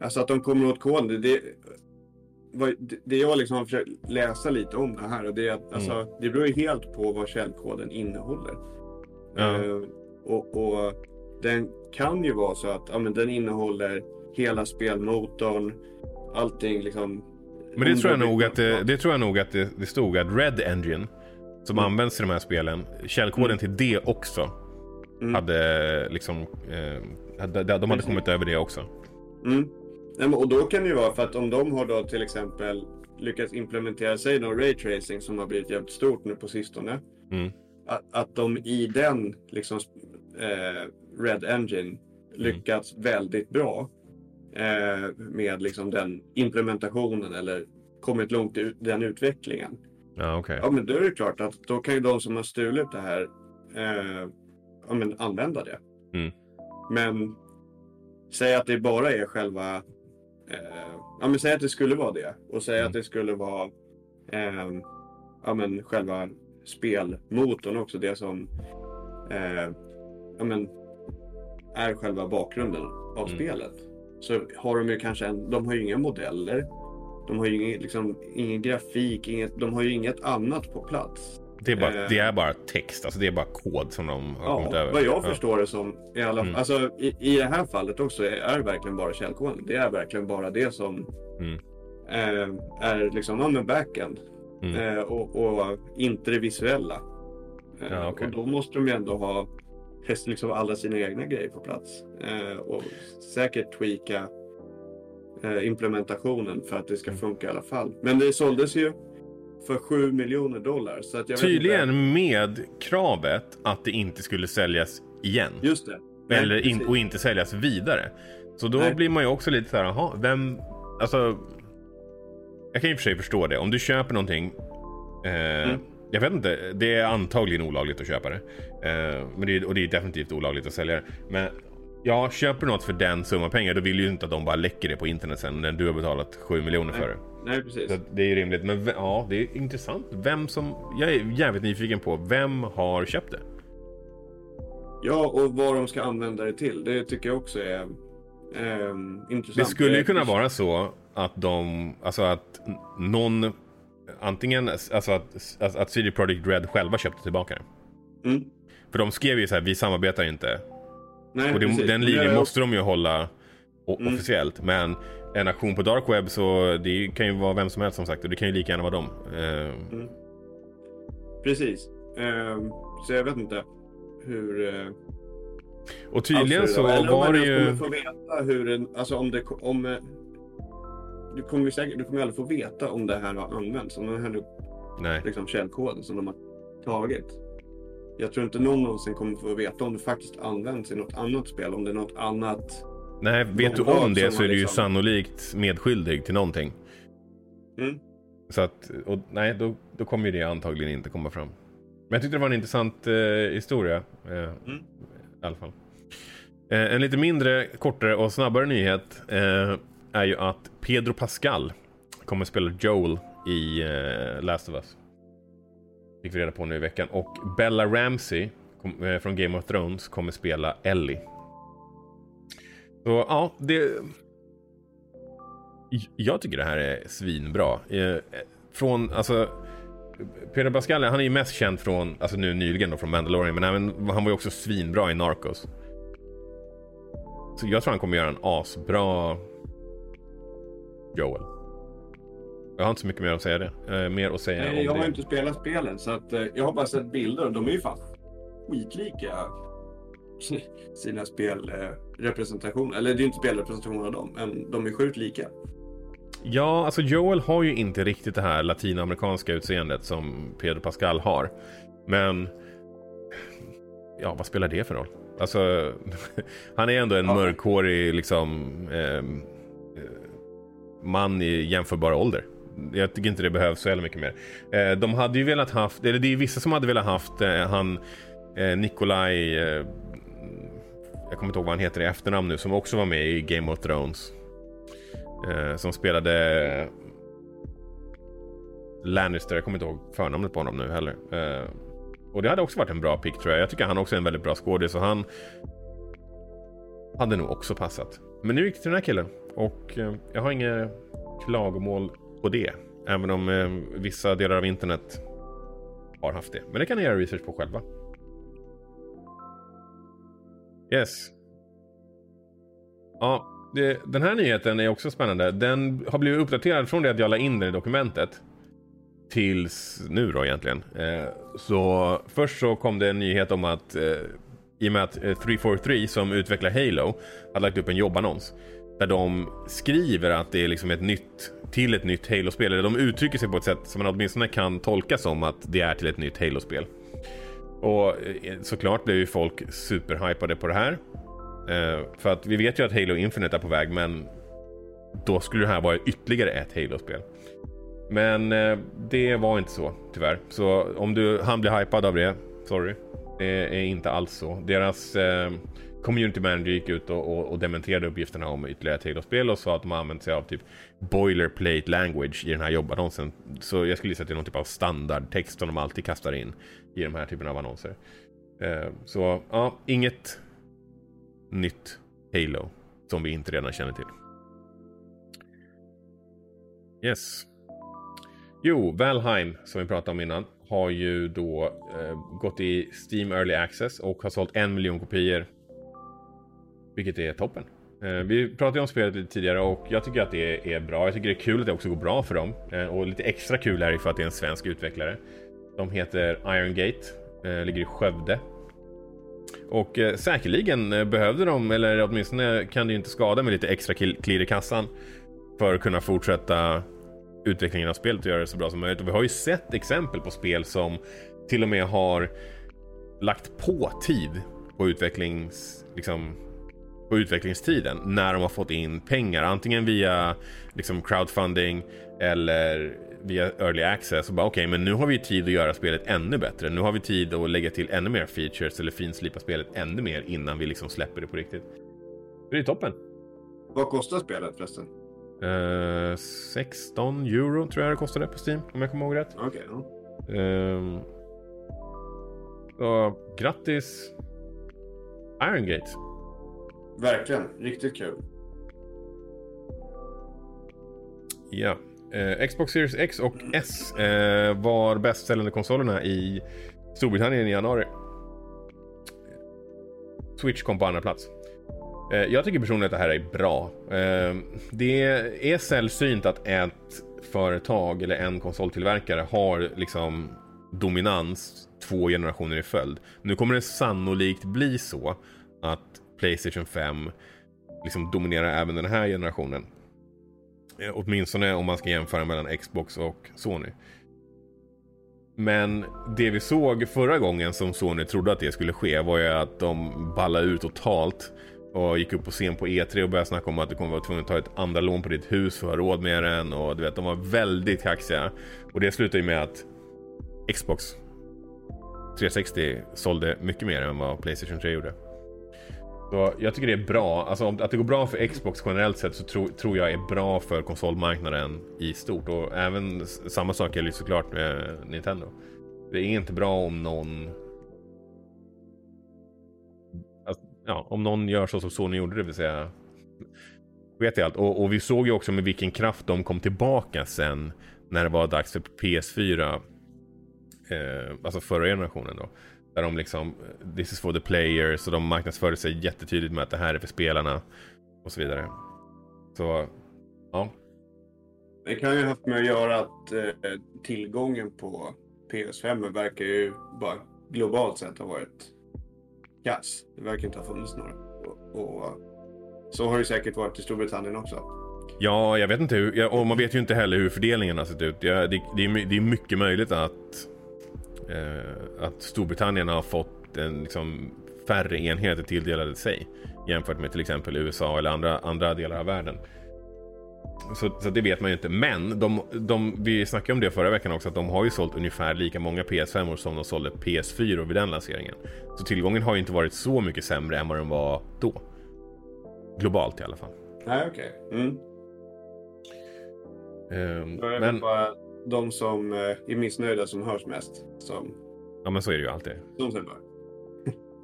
alltså att de kommer åt koden, det, det, jag liksom har försökt läsa lite om det här och det är att alltså, det beror ju helt på vad källkoden innehåller. Ja. Eh, och, och den kan ju vara så att ja, men den innehåller hela spelmotorn, allting liksom. Men det tror jag nog att det, det, tror jag nog att det, det stod att Red Engine som Mm. används i de här spelen, källkoden till det också Mm. hade liksom, eh, hade, de hade kommit över det också. Mm. Och då kan det ju vara för att om de har då till exempel lyckats implementera, säg då raytracing som har blivit jävligt stort nu på sistone. Mm. Att, att de i den liksom eh, Red Engine lyckats väldigt bra eh, med liksom den implementationen eller kommit långt i den utvecklingen. Ja, okej. Ja, men då är det klart att då kan ju de som har stulit det här eh, ja, men använda det. Mm. Men säg att det bara är själva... Eh, ja, men säg att det skulle vara det. Och säg Mm. att det skulle vara eh, ja, men själva spelmotorn också. Det som eh, ja, men är själva bakgrunden av Mm. spelet. Så har de ju kanske en, de har ju inga modeller. De har ju ingen, liksom, ingen grafik, inget, de har ju inget annat på plats. Det, är bara, eh, det är bara text, alltså det är bara kod som de har kommit Ja, över. vad jag Ja. förstår det som. I, alla, Mm. alltså, i, I det här fallet också är, det verkligen bara källkoden. Det är verkligen bara det som Mm. eh, är liksom, ja, men backend. Mm. Eh, och, och inte det visuella. Eh, Ja, okej. Och då måste de ju ändå ha liksom alla sina egna grejer på plats. Eh, och säkert tweaka eh, implementationen för att det ska funka i alla fall. Men det såldes ju för 7 miljoner dollar. Så att jag Tydligen med kravet att det inte skulle säljas igen. Just det. Nej, Eller in, och inte säljas vidare. Så då Nej. blir man ju också lite så här, jaha, vem... Alltså... Jag kan ju för sig förstå det. Om du köper någonting Eh, mm. Jag vet inte, det är antagligen olagligt att köpa det. Eh, men det är, och det är definitivt olagligt att sälja det. Men ja, köper du något för den summa pengar då vill ju inte att de bara läcker det på internet sen när du har betalat 7 miljoner för det. Nej, precis. Så det är ju rimligt. Men ja, det är intressant. Vem som... Jag är jävligt nyfiken på. Vem har köpt det? Ja, och vad de ska använda det till. Det tycker jag också är eh, intressant. Det skulle ju kunna vara så att de... Alltså att någon... Antingen alltså att, att, att CD Projekt Red själva köpte tillbaka det. Mm. För de skrev ju så här, vi samarbetar inte. Nej, och det, den linjen måste de ju hålla mm. officiellt. Men en aktion på dark web så det kan ju vara vem som helst som sagt och det kan ju lika gärna vara dem. Uh... Mm. Precis. Uh, så jag vet inte hur... Uh... Och tydligen så var det ju... Eller få veta hur en, alltså om det, om... Du kommer säkert, du kommer aldrig få veta om det här har använts, om den här Nej. Liksom, källkoden som de har tagit. Jag tror inte någon någonsin kommer få veta om det faktiskt används i något annat spel, om det är något annat Nej, vet du om det så är du ju liksom... sannolikt medskyldig till någonting. Mm. Så att, och nej, då, då kommer ju det antagligen inte komma fram. Men jag tyckte det var en intressant eh, historia. Eh, mm. I alla fall. Eh, en lite mindre, kortare och snabbare nyhet eh, är ju att Pedro Pascal kommer spela Joel i eh, Last of Us. Fick vi reda på nu i veckan. Och Bella Ramsey kom, eh, från Game of Thrones kommer spela Ellie. Så ja, det... Jag tycker det här är svinbra. Eh, från, alltså... Pedro Pascal, han är ju mest känd från, alltså nu nyligen då från Mandalorian, men även, han var ju också svinbra i Narcos. Så jag tror han kommer göra en asbra Joel. Jag har inte så mycket mer att säga det. Eh, mer att säga Nej, jag har det. inte spelat spelen så att, eh, jag har bara sett bilder och de är ju fan skitlika sina spelrepresentationer. Eller det är inte spelrepresentationer av dem, men de är sjukt lika. Ja, alltså Joel har ju inte riktigt det här latinamerikanska utseendet som Pedro Pascal har. Men... Ja, vad spelar det för roll? Alltså, han är ändå en ja. mörkhårig liksom... Eh, man i jämförbar ålder. Jag tycker inte det behövs så jävla mycket mer. Eh, de hade ju velat haft, eller det är vissa som hade velat haft eh, han eh, Nikolaj jag kommer inte ihåg vad han heter i efternamn nu, som också var med i Game of Thrones. Som spelade Lannister, jag kommer inte ihåg förnamnet på honom nu heller. Och det hade också varit en bra pick tror jag. Jag tycker han också är en väldigt bra skådis så han hade nog också passat. Men nu gick det till den här killen och eh, jag har inga klagomål på det. Även om eh, vissa delar av internet har haft det. Men det kan ni göra research på själva. Yes. Ja, det, den här nyheten är också spännande. Den har blivit uppdaterad från det att jag la in den i dokumentet. Tills nu då egentligen. Eh, så först så kom det en nyhet om att eh, i och med att eh, 343 som utvecklar Halo har lagt upp en jobbannons. Där de skriver att det är liksom ett nytt till ett nytt Halo-spel. Eller de uttrycker sig på ett sätt som man åtminstone kan tolka som att det är till ett nytt Halo-spel. Och eh, såklart blev ju folk superhypade på det här. Eh, för att vi vet ju att Halo Infinite är på väg, men då skulle det här vara ytterligare ett Halo-spel. Men det var inte så, tyvärr. Så om du han blir hypad av det, sorry. Det är inte alls så. Deras eh, community manager gick ut och, och, och dementerade uppgifterna om ytterligare ett Halo-spel och sa att de har använt sig av typ boilerplate language i den här jobbannonsen. Så jag skulle gissa att det är någon typ av standardtext som de alltid kastar in i de här typen av annonser. Eh, så ja, inget nytt Halo som vi inte redan känner till. Yes. Jo, Valheim som vi pratade om innan har ju då eh, gått i Steam Early Access och har sålt en miljon kopior. Vilket är toppen. Eh, vi pratade om spelet lite tidigare och jag tycker att det är bra. Jag tycker det är kul att det också går bra för dem. Eh, och lite extra kul är det för att det är en svensk utvecklare. De heter Iron Gate, eh, ligger i Skövde. Och eh, säkerligen eh, behövde de, eller åtminstone kan det ju inte skada med lite extra klirr i kassan för att kunna fortsätta utvecklingen av spelet och göra det så bra som möjligt. Och vi har ju sett exempel på spel som till och med har lagt på tid på utvecklings... Liksom, på utvecklingstiden när de har fått in pengar. Antingen via liksom crowdfunding eller via early access. Och bara okej, okay, men nu har vi tid att göra spelet ännu bättre. Nu har vi tid att lägga till ännu mer features eller finslipa spelet ännu mer innan vi liksom släpper det på riktigt. Det är toppen. Vad kostar spelet förresten? Uh, 16 euro tror jag det kostade på Steam om jag kommer ihåg rätt. Okej. Okay, så grattis Iron Gate. Verkligen, riktigt kul. Ja. Eh, Xbox Series X och S eh, var bäst säljande konsolerna i Storbritannien i januari. Switch kom på andra plats. Eh, jag tycker personligen att det här är bra. Eh, det är sällsynt att ett företag eller en konsoltillverkare har liksom dominans två generationer i följd. Nu kommer det sannolikt bli så att Playstation 5 liksom dominerar även den här generationen. Eh, åtminstone om man ska jämföra mellan Xbox och Sony. Men det vi såg förra gången som Sony trodde att det skulle ske var ju att de ballade ut totalt och gick upp på scen på E3 och började snacka om att du kommer vara tvungen att ta ett andra lån på ditt hus för att ha råd med den och du vet, de var väldigt kaxiga. Och det slutade ju med att Xbox 360 sålde mycket mer än vad Playstation 3 gjorde. Så jag tycker det är bra. Alltså att det går bra för Xbox generellt sett så tro, tror jag är bra för konsolmarknaden i stort. Och även samma sak gäller såklart med Nintendo. Det är inte bra om någon... ja, om någon gör så som Sony gjorde, det vill säga vet jag allt. Och, och, vi såg ju också med vilken kraft de kom tillbaka sen när det var dags för PS4. Eh, alltså förra generationen då. Där de liksom, this is for the players och de marknadsförde sig jättetydligt med att det här är för spelarna. Och så vidare. Så, ja. Det kan ju haft med att göra att eh, tillgången på PS5 verkar ju bara globalt sett ha varit kass. Det verkar inte ha funnits några. Och, och, så har det säkert varit i Storbritannien också. Ja, jag vet inte hur, och man vet ju inte heller hur fördelningen har sett ut. Ja, det, det, är, det är mycket möjligt att eh, att Storbritannien har fått en, liksom, färre enheter tilldelade sig jämfört med till exempel USA eller andra, andra delar av världen. Så, så det vet man ju inte. Men de, de, vi snackade om det förra veckan också, att de har ju sålt ungefär lika många PS5 som de sålde PS4 vid den lanseringen. Så tillgången har ju inte varit så mycket sämre än vad den var då. Globalt i alla fall. Nej, okej. Okay. Mm. Um, men... Bara de som eh, är missnöjda som hörs mest. Som, ja men så är det ju alltid. Som säger bör.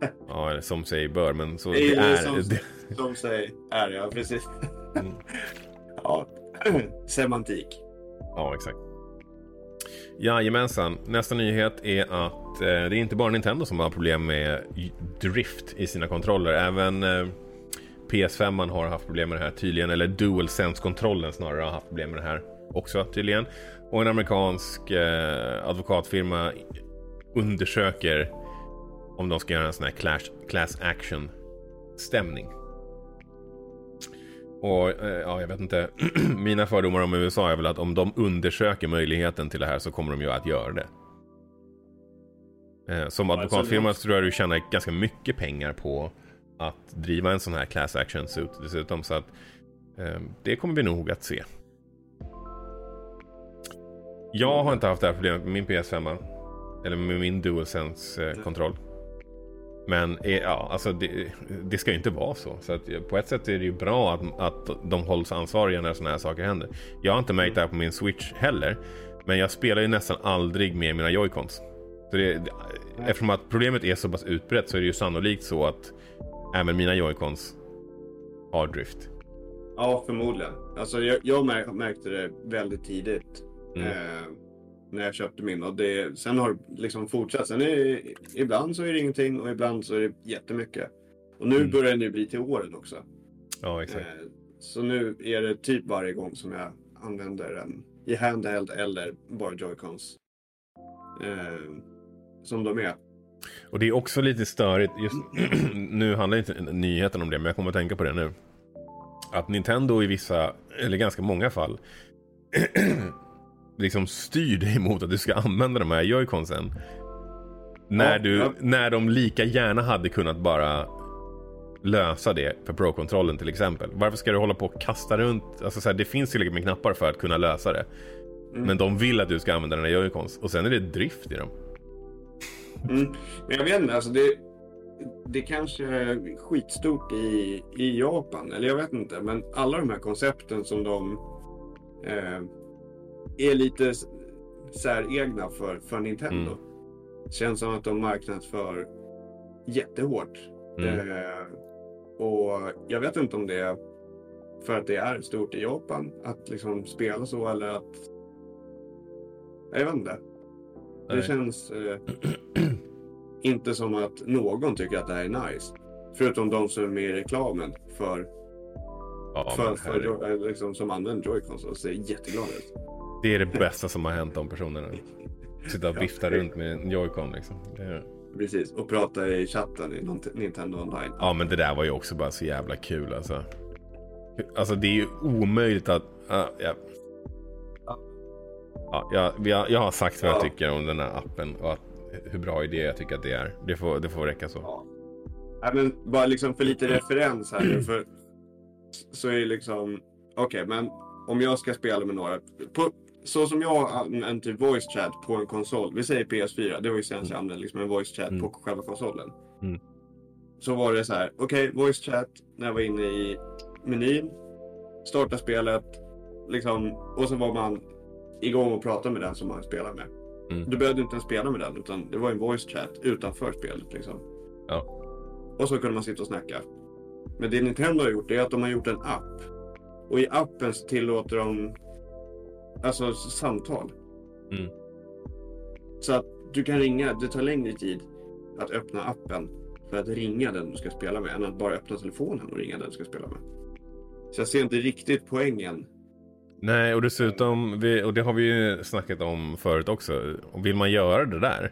ja, eller som säger bör, men så det är. Som, det... som säger är, ja precis. Mm. ja, semantik. Ja, exakt. Jajamensan. Nästa nyhet är att eh, det är inte bara Nintendo som har problem med drift i sina kontroller. Även eh, PS5 har haft problem med det här tydligen. Eller DualSense-kontrollen snarare har haft problem med det här också tydligen. Och en amerikansk eh, advokatfirma undersöker om de ska göra en sån här class, class action stämning. Och eh, ja, jag vet inte. Mina fördomar om USA är väl att om de undersöker möjligheten till det här så kommer de ju att göra det. Eh, som advokatfirma så tror jag du tjänar ganska mycket pengar på att driva en sån här class action suit dessutom. Så att eh, det kommer vi nog att se. Jag har inte haft det här problemet med min PS5. Eller med min DualSense-kontroll. Men eh, ja, alltså det, det, ska ju inte vara så. Så att, på ett sätt är det ju bra att, att de hålls ansvariga när sådana här saker händer. Jag har inte märkt det här på min Switch heller. Men jag spelar ju nästan aldrig med mina Joy-Cons. Så det, eftersom att problemet är så pass utbrett så är det ju sannolikt så att även mina Joy-Cons har drift. Ja, förmodligen. Alltså jag, jag märkte det väldigt tidigt. Mm. Eh, när jag köpte min. Och det, sen har det liksom fortsatt. Sen är, ibland så är det ingenting och ibland så är det jättemycket. Och nu mm. börjar det bli till åren också. Ja, exakt. Eh, så nu är det typ varje gång som jag använder den i handheld eller bara joycons. Eh, som de är. Och det är också lite störigt. Just, nu handlar inte nyheten om det, men jag kommer att tänka på det nu. Att Nintendo i vissa, eller ganska många fall, liksom styr dig mot att du ska använda de här joyconsen. När, ja, du, ja. när de lika gärna hade kunnat bara lösa det för Pro-kontrollen till exempel. Varför ska du hålla på och kasta runt? Alltså så här, det finns tillräckligt med knappar för att kunna lösa det. Mm. Men de vill att du ska använda dina joycons och sen är det drift i dem. Mm. Men jag vet inte, alltså det, det kanske är skitstort i, i Japan, eller jag vet inte. Men alla de här koncepten som de eh, är lite säregna för, för Nintendo. Mm. Känns som att de marknadsför jättehårt. Mm. Eh, och jag vet inte om det är för att det är stort i Japan att liksom spela så eller att... Jag vet inte. Det Nej. känns eh, inte som att någon tycker att det här är nice. Förutom de som är med i reklamen för, Ja, för, för, herregud. eh, liksom, som använder Joy-Cons och ser jätteglada ut. Det är det bästa som har hänt de personerna. Sitta och vifta runt med en joycon liksom. Det... Precis, och prata i chatten i Nintendo online. Ja men det där var ju också bara så jävla kul alltså. Alltså det är ju omöjligt att... ja, ja. Ja, jag, jag, jag har sagt vad jag Ja. tycker om den här appen och att, hur bra idé jag tycker att det är. Det får, det får räcka så. Ja. Nej, men bara liksom för lite referens här nu. För, så är det liksom, okej, men om jag ska spela med några. På, så som jag använder typ voice chat på en konsol. Vi säger PS4. Det var ju senast jag använde liksom en voice chat Mm. på själva konsolen. Mm. Så var det så här, okej, voice chat när jag var inne i menyn. Starta spelet. Liksom, och så var man igång och pratade med den som man spelar med. Mm. Du behövde inte ens spela med den utan det var en voice chat utanför spelet. Liksom. Ja. Och så kunde man sitta och snacka. Men det Nintendo har gjort är att de har gjort en app. Och i appen så tillåter de alltså samtal. Mm. Så att du kan ringa, det tar längre tid att öppna appen för att ringa den du ska spela med än att bara öppna telefonen och ringa den du ska spela med. Så jag ser inte riktigt poängen. Nej, och dessutom, och det har vi ju snackat om förut också. Och vill man göra det där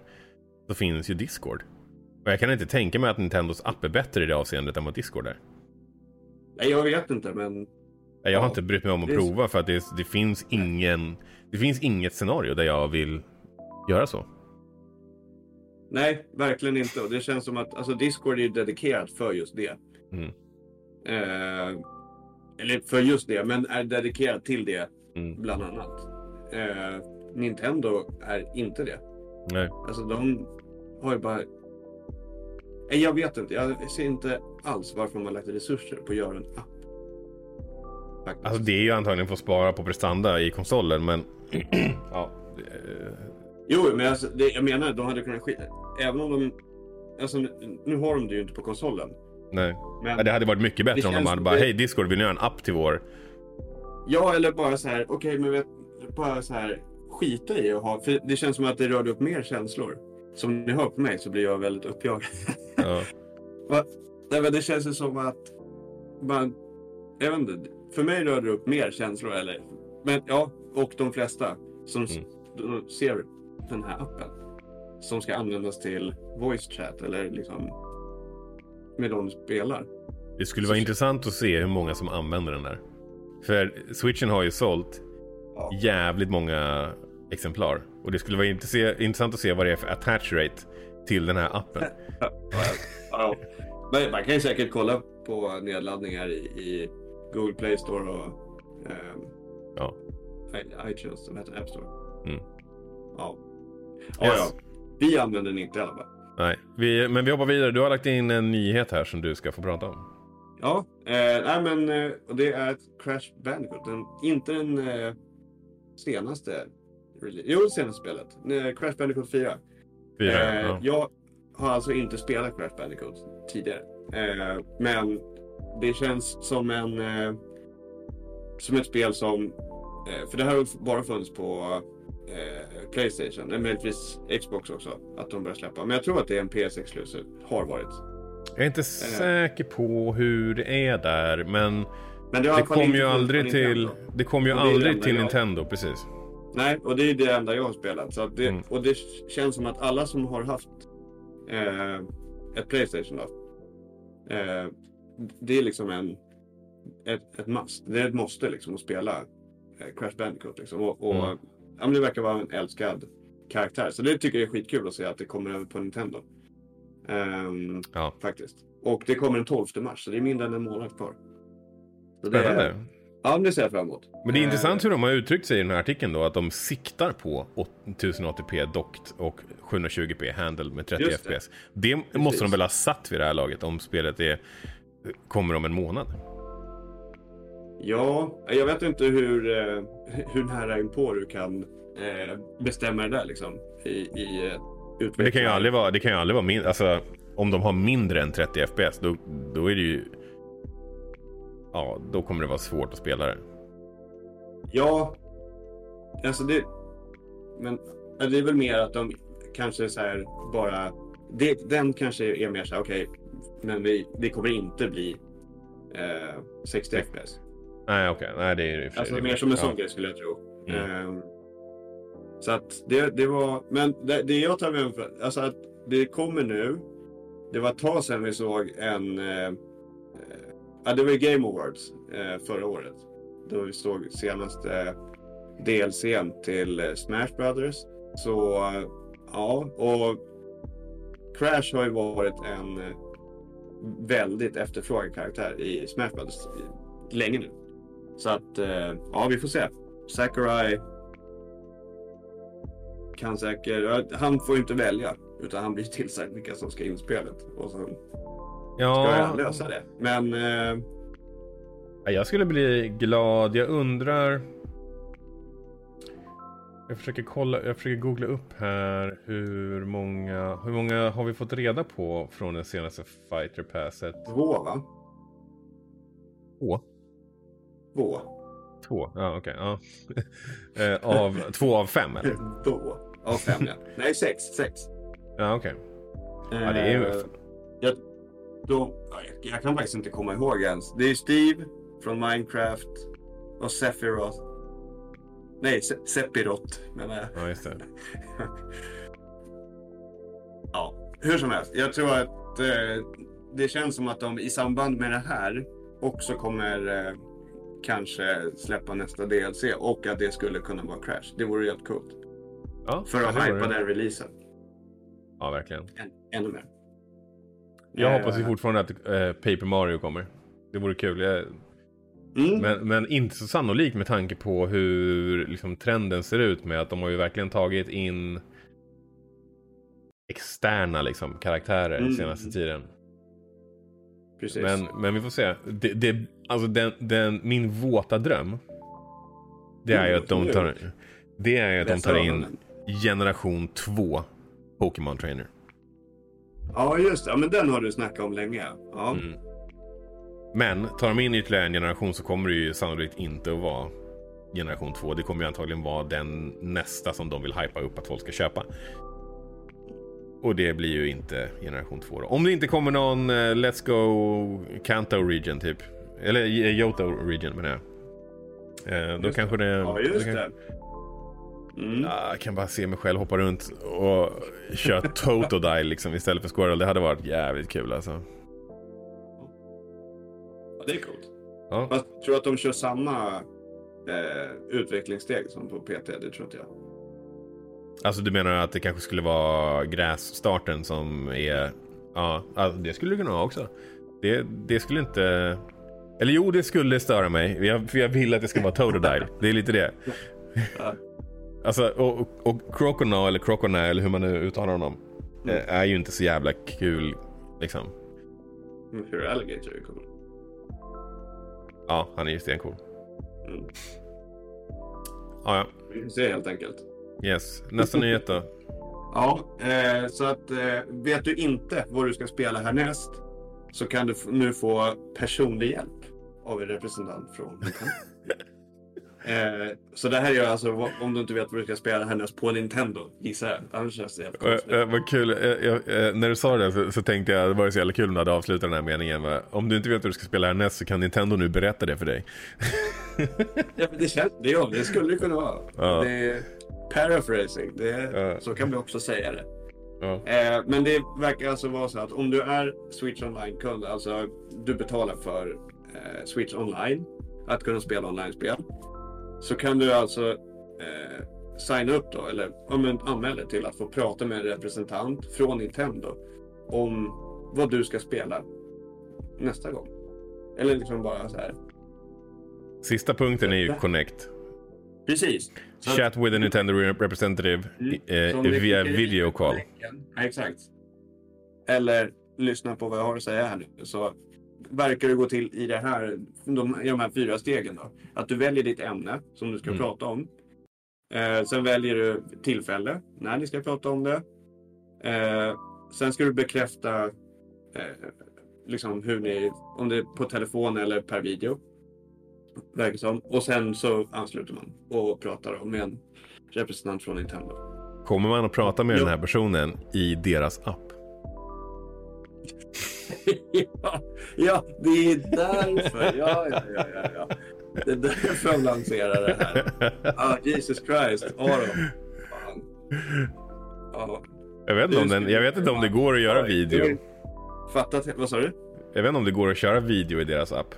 så finns ju Discord. Och jag kan inte tänka mig att Nintendos app är bättre i det avseendet än vad Discord är. Nej, jag vet inte men Jag har inte brytt mig om att prova för att det, det finns ingen Det finns inget scenario där jag vill göra så. nej, verkligen inte. Och det känns som att alltså Discord är dedikerat för just det. Mm. Eh, eller för just det, men är dedikerat till det Mm. bland annat. Eh, Nintendo är inte det. Nej. Alltså de har ju bara... Nej, jag vet inte. Jag ser inte alls varför de har lagt resurser på att göra en app. Faktiskt. Alltså det är ju antagligen för att spara på prestanda i konsolen men ja. Jo, men alltså, det, jag menar de hade kunnat skita... Även om de... Alltså, nu, har de det ju inte på konsolen. Nej. Men, Ja, Det hade varit mycket bättre om de hade bara det- Hej Discord vill ni göra en app till vår Ja, eller bara så här, okej, men vet, bara så här, skita i att ha, för det känns som att det rörde upp mer känslor. Som ni hör på mig så blir jag väldigt uppjagad. ja. Va? Nej, men det känns ju som att man, jag vet inte, för mig rör det upp mer känslor eller, men ja, och de flesta som de ser den här appen som ska användas till voice chat eller liksom med de spelar. Det skulle vara intressant att se hur många som använder den där. För switchen har ju sålt Ja. jävligt många exemplar. Och det skulle vara intressant att se vad det är för attach rate till den här appen. Ja. Man kan ju säkert kolla på nedladdningar i, i Google Play Store och ehm, Ja. iTunes, som heter App Store. Mm. Ja. Ja, Yes. ja. Vi använder den inte i alla fall. Nej, vi, men vi hoppar vidare. Du har lagt in en nyhet här som du ska få prata om. Ja, eh, nej men eh, det är Crash Bandicoot. Den, inte den eh, senaste. Jo, det senaste spelet. Eh, Crash Bandicoot 4. Fyra, Eh, ja. Jag har alltså inte spelat Crash Bandicoot tidigare. Eh, men det känns som en... Eh, som ett spel som... Eh, för det här har bara funnits på eh, Playstation. Eh, möjligtvis Xbox också. Att de börjar släppa. Men jag tror att det är en PS Exclusive. Har varit. Jag är inte säker på hur det är där, men Men det, det kom ju aldrig till, det kom ju aldrig till jag- Nintendo, precis. Nej, och det är det enda jag har spelat. Så det, Mm. Och det känns som att alla som har haft eh, ett Playstation då. Eh, det är liksom en, ett, ett must. Det är ett måste liksom att spela eh, Crash Bandicoot. Liksom. Och, och Mm. ja, men det verkar vara en älskad karaktär. Så det tycker jag är skitkul att se att det kommer över på Nintendo. Ehm, Ja. Faktiskt. Och det kommer den 12 mars, så det är mindre än en månad kvar. Så det, Spännande. ja, men det ser jag fram emot. Men det är Eh, intressant hur de har uttryckt sig i den här artikeln då, att de siktar på 1080p dockt och 720p handled med 30 Just det. fps. Det måste de väl ha satt vid det här laget om spelet är, kommer om en månad? Ja, jag vet inte hur, eh, hur nära inpå du kan eh, bestämma det där liksom. I, i eh, Men det kan ju aldrig vara, det kan ju aldrig vara min, alltså om de har mindre än 30 fps då, då är det ju Ja, då kommer det vara svårt att spela det. Ja, alltså det... Men det är väl mer att de kanske så här bara... Det, den kanske är mer så här, okej, men vi, det kommer inte bli eh, 60 fps. Nej, okej, nej det är ju Alltså mer som en Ja. sån grej skulle jag tro. Mm. Ehm, så att det, det var, men det, det jag tar med mig, alltså att det kommer nu. Det var ett tag sedan vi såg en, eh, ja det var ju Game Awards eh, förra året. Då vi såg senaste DLCn till eh, Smash Brothers. Så ja, och Crash har ju varit en eh, väldigt efterfrågad karaktär i Smash Brothers länge nu. Så att, eh, ja vi får se. Sakurai kan säkert, han får ju inte välja. Utan han blir tillsagd vilka som ska in i spelet. Och så ska Ja, jag lösa det. Men eh, Ja, Jag skulle bli glad. Jag undrar... Jag försöker kolla, jag försöker googla upp här hur många, hur många har vi fått reda på från det senaste fighter passet? två va? Två? Två. Två? Ja, okej. ja. Eh, av, två av fem eller? Två. Av fem ja. Nej, sex. Sex. Ja, okej. Ja, det är ju... Eh, jag, då, ja, jag, jag kan faktiskt inte komma ihåg ens. Det är Steve från Minecraft och Sephiroth. Nej, Se- Sephiroth menar jag. Ja, just det. Ja, hur som helst. Jag tror att eh, det känns som att de i samband med det här också kommer eh, kanske släppa nästa DLC och att det skulle kunna vara Crash. Det vore helt coolt. Ja, För att hypa det. den releasen Ja, verkligen. än, ännu mer. Jag Eh, hoppas ju fortfarande att eh, Paper Mario kommer. Det vore kul. Jag, Mm. Men, men inte så sannolikt med tanke på hur liksom, trenden ser ut med att de har ju verkligen tagit in externa liksom, karaktärer Mm. senaste tiden. Precis. Men, men vi får se. Det, det, alltså den, den, min våta dröm. Det är ju Mm, att de tar, det är att de tar in generation 2 Pokémon Trainer. Ja, just det. Ja, men den har du snackat om länge. Ja. Mm. Men tar de in ytterligare en generation så kommer det ju sannolikt inte att vara generation 2. Det kommer ju antagligen vara den nästa som de vill hypa upp att folk ska köpa. Och det blir ju inte generation 2 då. Om det inte kommer någon eh, Let's Go Kanto Region typ. Eller eh, Johto Region menar jag. Eh, då Just kanske det... Ja, just kan- det. Mm. Ja, jag kan bara se mig själv hoppa runt och köra Totodile liksom istället för Squirrel. Det hade varit jävligt kul alltså. Det är coolt. Ja. Fast jag tror att de kör samma eh, utvecklingssteg som på PT. Det tror inte jag. Alltså du menar att det kanske skulle vara grässtarten som är... Ja, alltså, det skulle det kunna vara också. Det, det skulle inte... Eller jo, det skulle störa mig. Jag, för jag vill att det ska vara Totodile. Det är lite det. Ja. Alltså, och, och, och Crocona, eller Crocona, eller hur man nu uttalar honom. Mm. eh, Är ju inte så jävla kul, liksom. Mm, Hur Alligator är cool. Ja, han är ju stencool. Mm. Ja, ja. Vi får se helt enkelt. Yes. Nästa nyhet då. Ja, eh, så att eh, vet du inte vad du ska spela härnäst så kan du nu få personlig hjälp av en representant från. eh, så det här är alltså om du inte vet vad du ska spela härnäst på Nintendo, gissar jag. Annars känns det Eh, konstigt. eh, vad kul. Eh, eh, när du sa det så, så tänkte jag, det var så jävla kul om du hade avslutat den här meningen. Va? Om du inte vet vad du ska spela härnäst så kan Nintendo nu berätta det för dig. Ja, men det, känns, det, ja, det skulle det kunna vara. Ja. Det är paraphrasing, det, Ja. så kan vi också säga det. Ja. Eh, men det verkar alltså vara så att om du är Switch Online-kund, alltså du betalar för eh, Switch Online, att kunna spela online-spel, så kan du alltså eh, signa upp då, eller anmäla dig till att få prata med en representant från Nintendo om vad du ska spela nästa gång. Eller liksom bara så här. Sista punkten är ju Connect. Precis. Så Chat with a Nintendo representative Mm. eh, via video call. Ja, exakt. Eller lyssna på vad jag har att säga här nu. Så verkar det gå till i, det här, de, i de här fyra stegen. Då. Att du väljer ditt ämne som du ska Mm. prata om. Eh, sen väljer du tillfälle när ni ska prata om det. Eh, sen ska du bekräfta eh, liksom hur ni, om det är på telefon eller per video. Verkar som. Och sen så ansluter man och pratar om med en representant från Nintendo. Kommer man att prata med Jo. den här personen i deras app? ja, ja, det är därför. Ja, ja, ja, ja, ja. Det är därför de lanserar det här. Ah, Jesus Christ. Fan. Ja. Jag vet, inte om den, jag vet inte om det går att göra video. Fattat. Vad sa du? Jag vet inte om det går att köra video i deras app.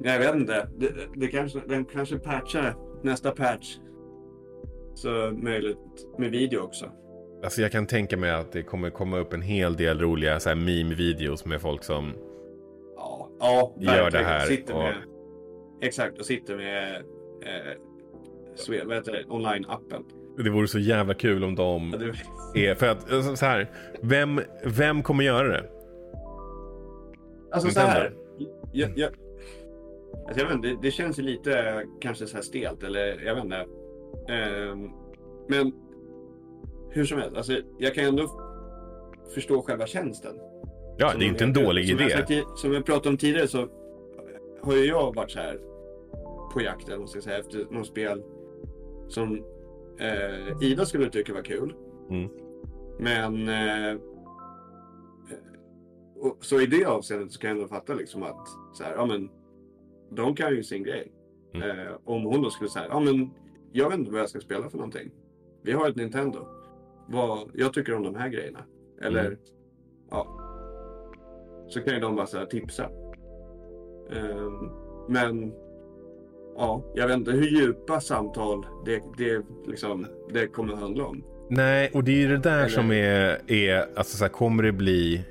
Nej, jag vet inte. Det, det kanske, den kanske patchar nästa patch. Så möjligt med video också. Alltså jag kan tänka mig att det kommer komma upp en hel del roliga så här meme-videos med folk som... Ja, ja Gör det här Sitter och- med, Exakt, och sitter med eh, online-appen. Det vore så jävla kul om de är... För att alltså, så här, vem, vem kommer göra det? Alltså så här. Jag, jag, alltså jag vet inte, det, det känns ju lite kanske så här stelt eller jag vet inte. Ehm, men hur som helst, alltså jag kan ändå förstå själva tjänsten. Ja, Som det är inte en jag- dålig som Jag idé. i- som jag pratade om tidigare så har ju jag varit så här på jakt eller ska jag säga, efter något spel som eh, Ida skulle tycka var kul. Mm. Men eh, och, så i det avseendet så kan jag ändå fatta liksom att så här, ja men de kan ju sin grej. Mm. Eh, om hon då skulle säga, ja men jag vet inte vad jag ska spela för någonting. Vi har ett Nintendo. Vad jag tycker om de här grejerna. Eller Mm. ja. Så kan ju de bara så tipsa. Ehm, men ja, jag vet inte hur djupa samtal det, det, liksom, det kommer att handla om. Nej, och det är ju det där Eller- som är, är alltså så här, kommer det bli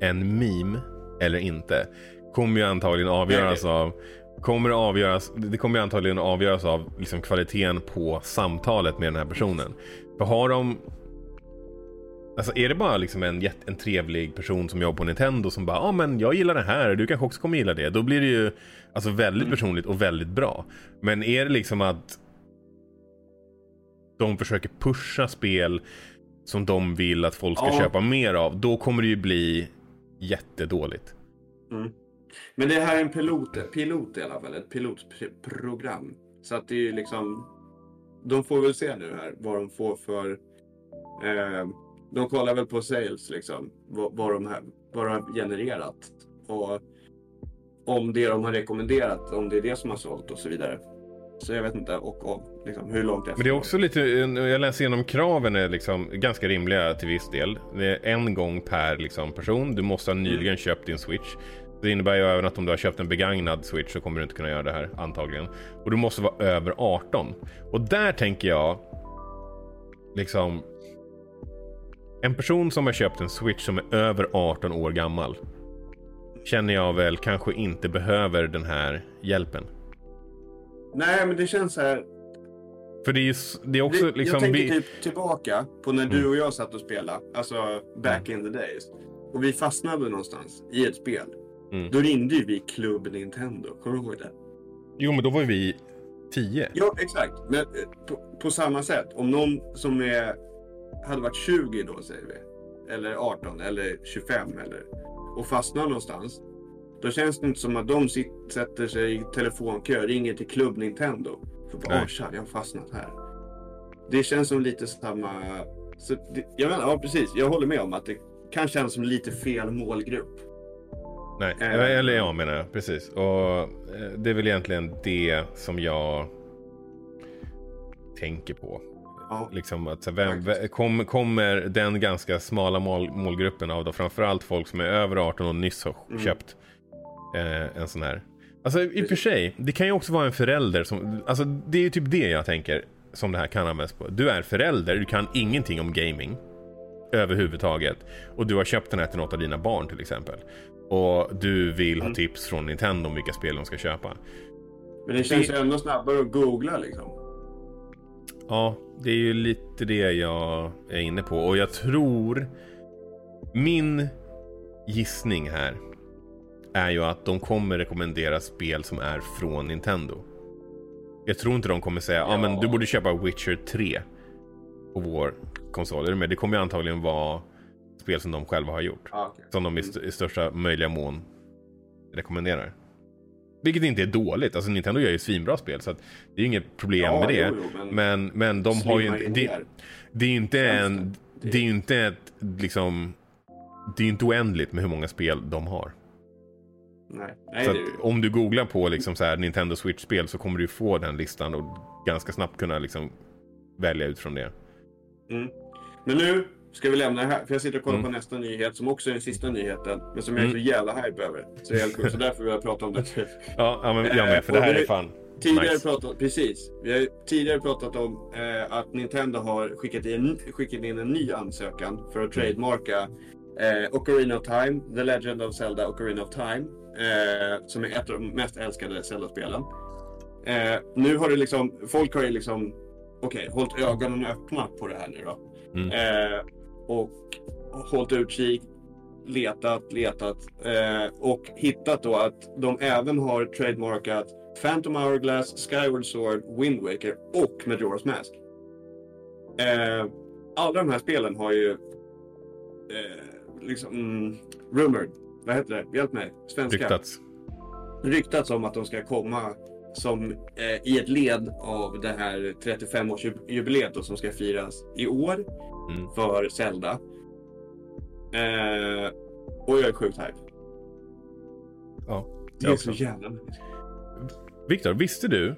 en meme eller inte? Kommer ju antagligen avgöras av Kommer det, avgöras, det kommer ju antagligen avgöras av liksom kvaliteten på samtalet med den här personen. För har de... Alltså är det bara liksom en, jätte- en trevlig person som jobbar på Nintendo som bara ja ah, men jag gillar det här, du kanske också kommer gilla det. Då blir det ju alltså väldigt Mm. personligt och väldigt bra. Men är det liksom att de försöker pusha spel som de vill att folk ska Ja. köpa mer av, då kommer det ju bli jättedåligt. Mm. Men det här är en pilot, pilot i alla fall, ett pilotprogram. Så att det är ju liksom, de får väl se nu här vad de får för, eh, de kollar väl på sales liksom, vad, vad, de här, vad de har genererat. Och om det de har rekommenderat, om det är det som har sålt och så vidare. Så jag vet inte, och, och liksom, hur långt efter. Men det är också lite, jag läser igenom kraven är liksom ganska rimliga till viss del. Det är en gång per liksom person, du måste ha nyligen köpt din switch. Det innebär ju även att om du har köpt en begagnad switch så kommer du inte kunna göra det här antagligen. Och du måste vara över 18. Och där tänker jag liksom en person som har köpt en switch som är över 18 år gammal känner jag väl kanske inte behöver den här hjälpen. Nej, men det känns så här. För det är ju det är också Det- liksom... jag tänker vi- typ tillbaka på när du Mm. och jag satt och spelade. Alltså back in the days. Och vi fastnade någonstans i ett spel. Mm. Då ringde ju vi Club Nintendo. Kommer du ihåg det? Jo men då var vi 10. Ja, exakt. Men eh, på, på samma sätt. Om någon som är, hade varit 20 då säger vi. Eller 18 eller 25 eller. Och fastnar någonstans. Då känns det inte som att de sit, sätter sig i telefonkö, ringer till Club Nintendo. För bara, åh tja, jag har fastnat här. Det känns som lite samma... Så det, jag menar, ja precis. Jag håller med om att det kan kännas som lite fel målgrupp. Nej, Eh. eller ja menar jag. Precis. Och eh, det är väl egentligen det som jag tänker på. Ja. Liksom att vem, vem, kom, kommer den ganska smala mål, målgruppen av då framförallt folk som är över 18 och nyss har Mm. köpt eh, en sån här. Alltså i och för sig, det kan ju också vara en förälder som, alltså det är ju typ det jag tänker som det här kan användas på. Du är förälder, du kan ingenting om gaming. överhuvudtaget. Och du har köpt den här till något av dina barn till exempel. Och du vill ha Mm. tips från Nintendo om vilka spel de ska köpa. Men det känns ju ändå snabbare att googla liksom. Ja, det är ju lite det jag är inne på. Och jag tror... Min gissning här är ju att de kommer rekommendera spel som är från Nintendo. Jag tror inte de kommer säga ja ah, men du borde köpa Witcher 3 på vår konsol. Med? Det kommer ju antagligen vara spel som de själva har gjort. Ah, okay. Som de i, st- i största möjliga mån rekommenderar. Vilket inte är dåligt. Alltså Nintendo gör ju svinbra spel så det är inget problem Ja, med det. jo, jo, men- men, men de har ju inte... Det, det är inte en... det. Det är ju inte ett liksom... Det är ju inte oändligt med hur många spel de har. Nej, nej så att om du googlar på liksom så här Nintendo Switch-spel så kommer du få den listan och ganska snabbt kunna liksom välja ut från det. Mm. Men nu ska vi lämna det här, för jag sitter och kollar Mm. på nästa nyhet som också är den sista nyheten, men som jag är Mm. så jävla hype över. Så, det är så därför vill jag prata om det. Ja, ja men jag med. För Eh, det här och det- är fan Tidigare nice. pratat, precis. Vi har tidigare pratat om eh, att Nintendo har skickat in, skickat in en ny ansökan för att trademarka eh, Ocarina of Time, The Legend of Zelda Ocarina of Time, eh, som är ett av de mest älskade Zelda-spelen. Eh, nu har det liksom, folk har ju liksom, okej, hållit ögonen öppna på det här nu då. Mm. Och hållit utkik, letat, letat eh, och hittat då att de även har trademarkat Phantom Hourglass, Skyward Sword, Wind Waker och Majora's Mask. Eh, alla de här spelen har ju eh, liksom mm, rumored, vad heter det? Hjälp mig, svenska. Ryktats. Ryktats om att de ska komma som eh, i ett led av det här 35-årsjubileet då, som ska firas i år Mm. för Zelda. Eh, och jag är sjukt hype. Ja, Det är också. så jävla. Viktor, visste du?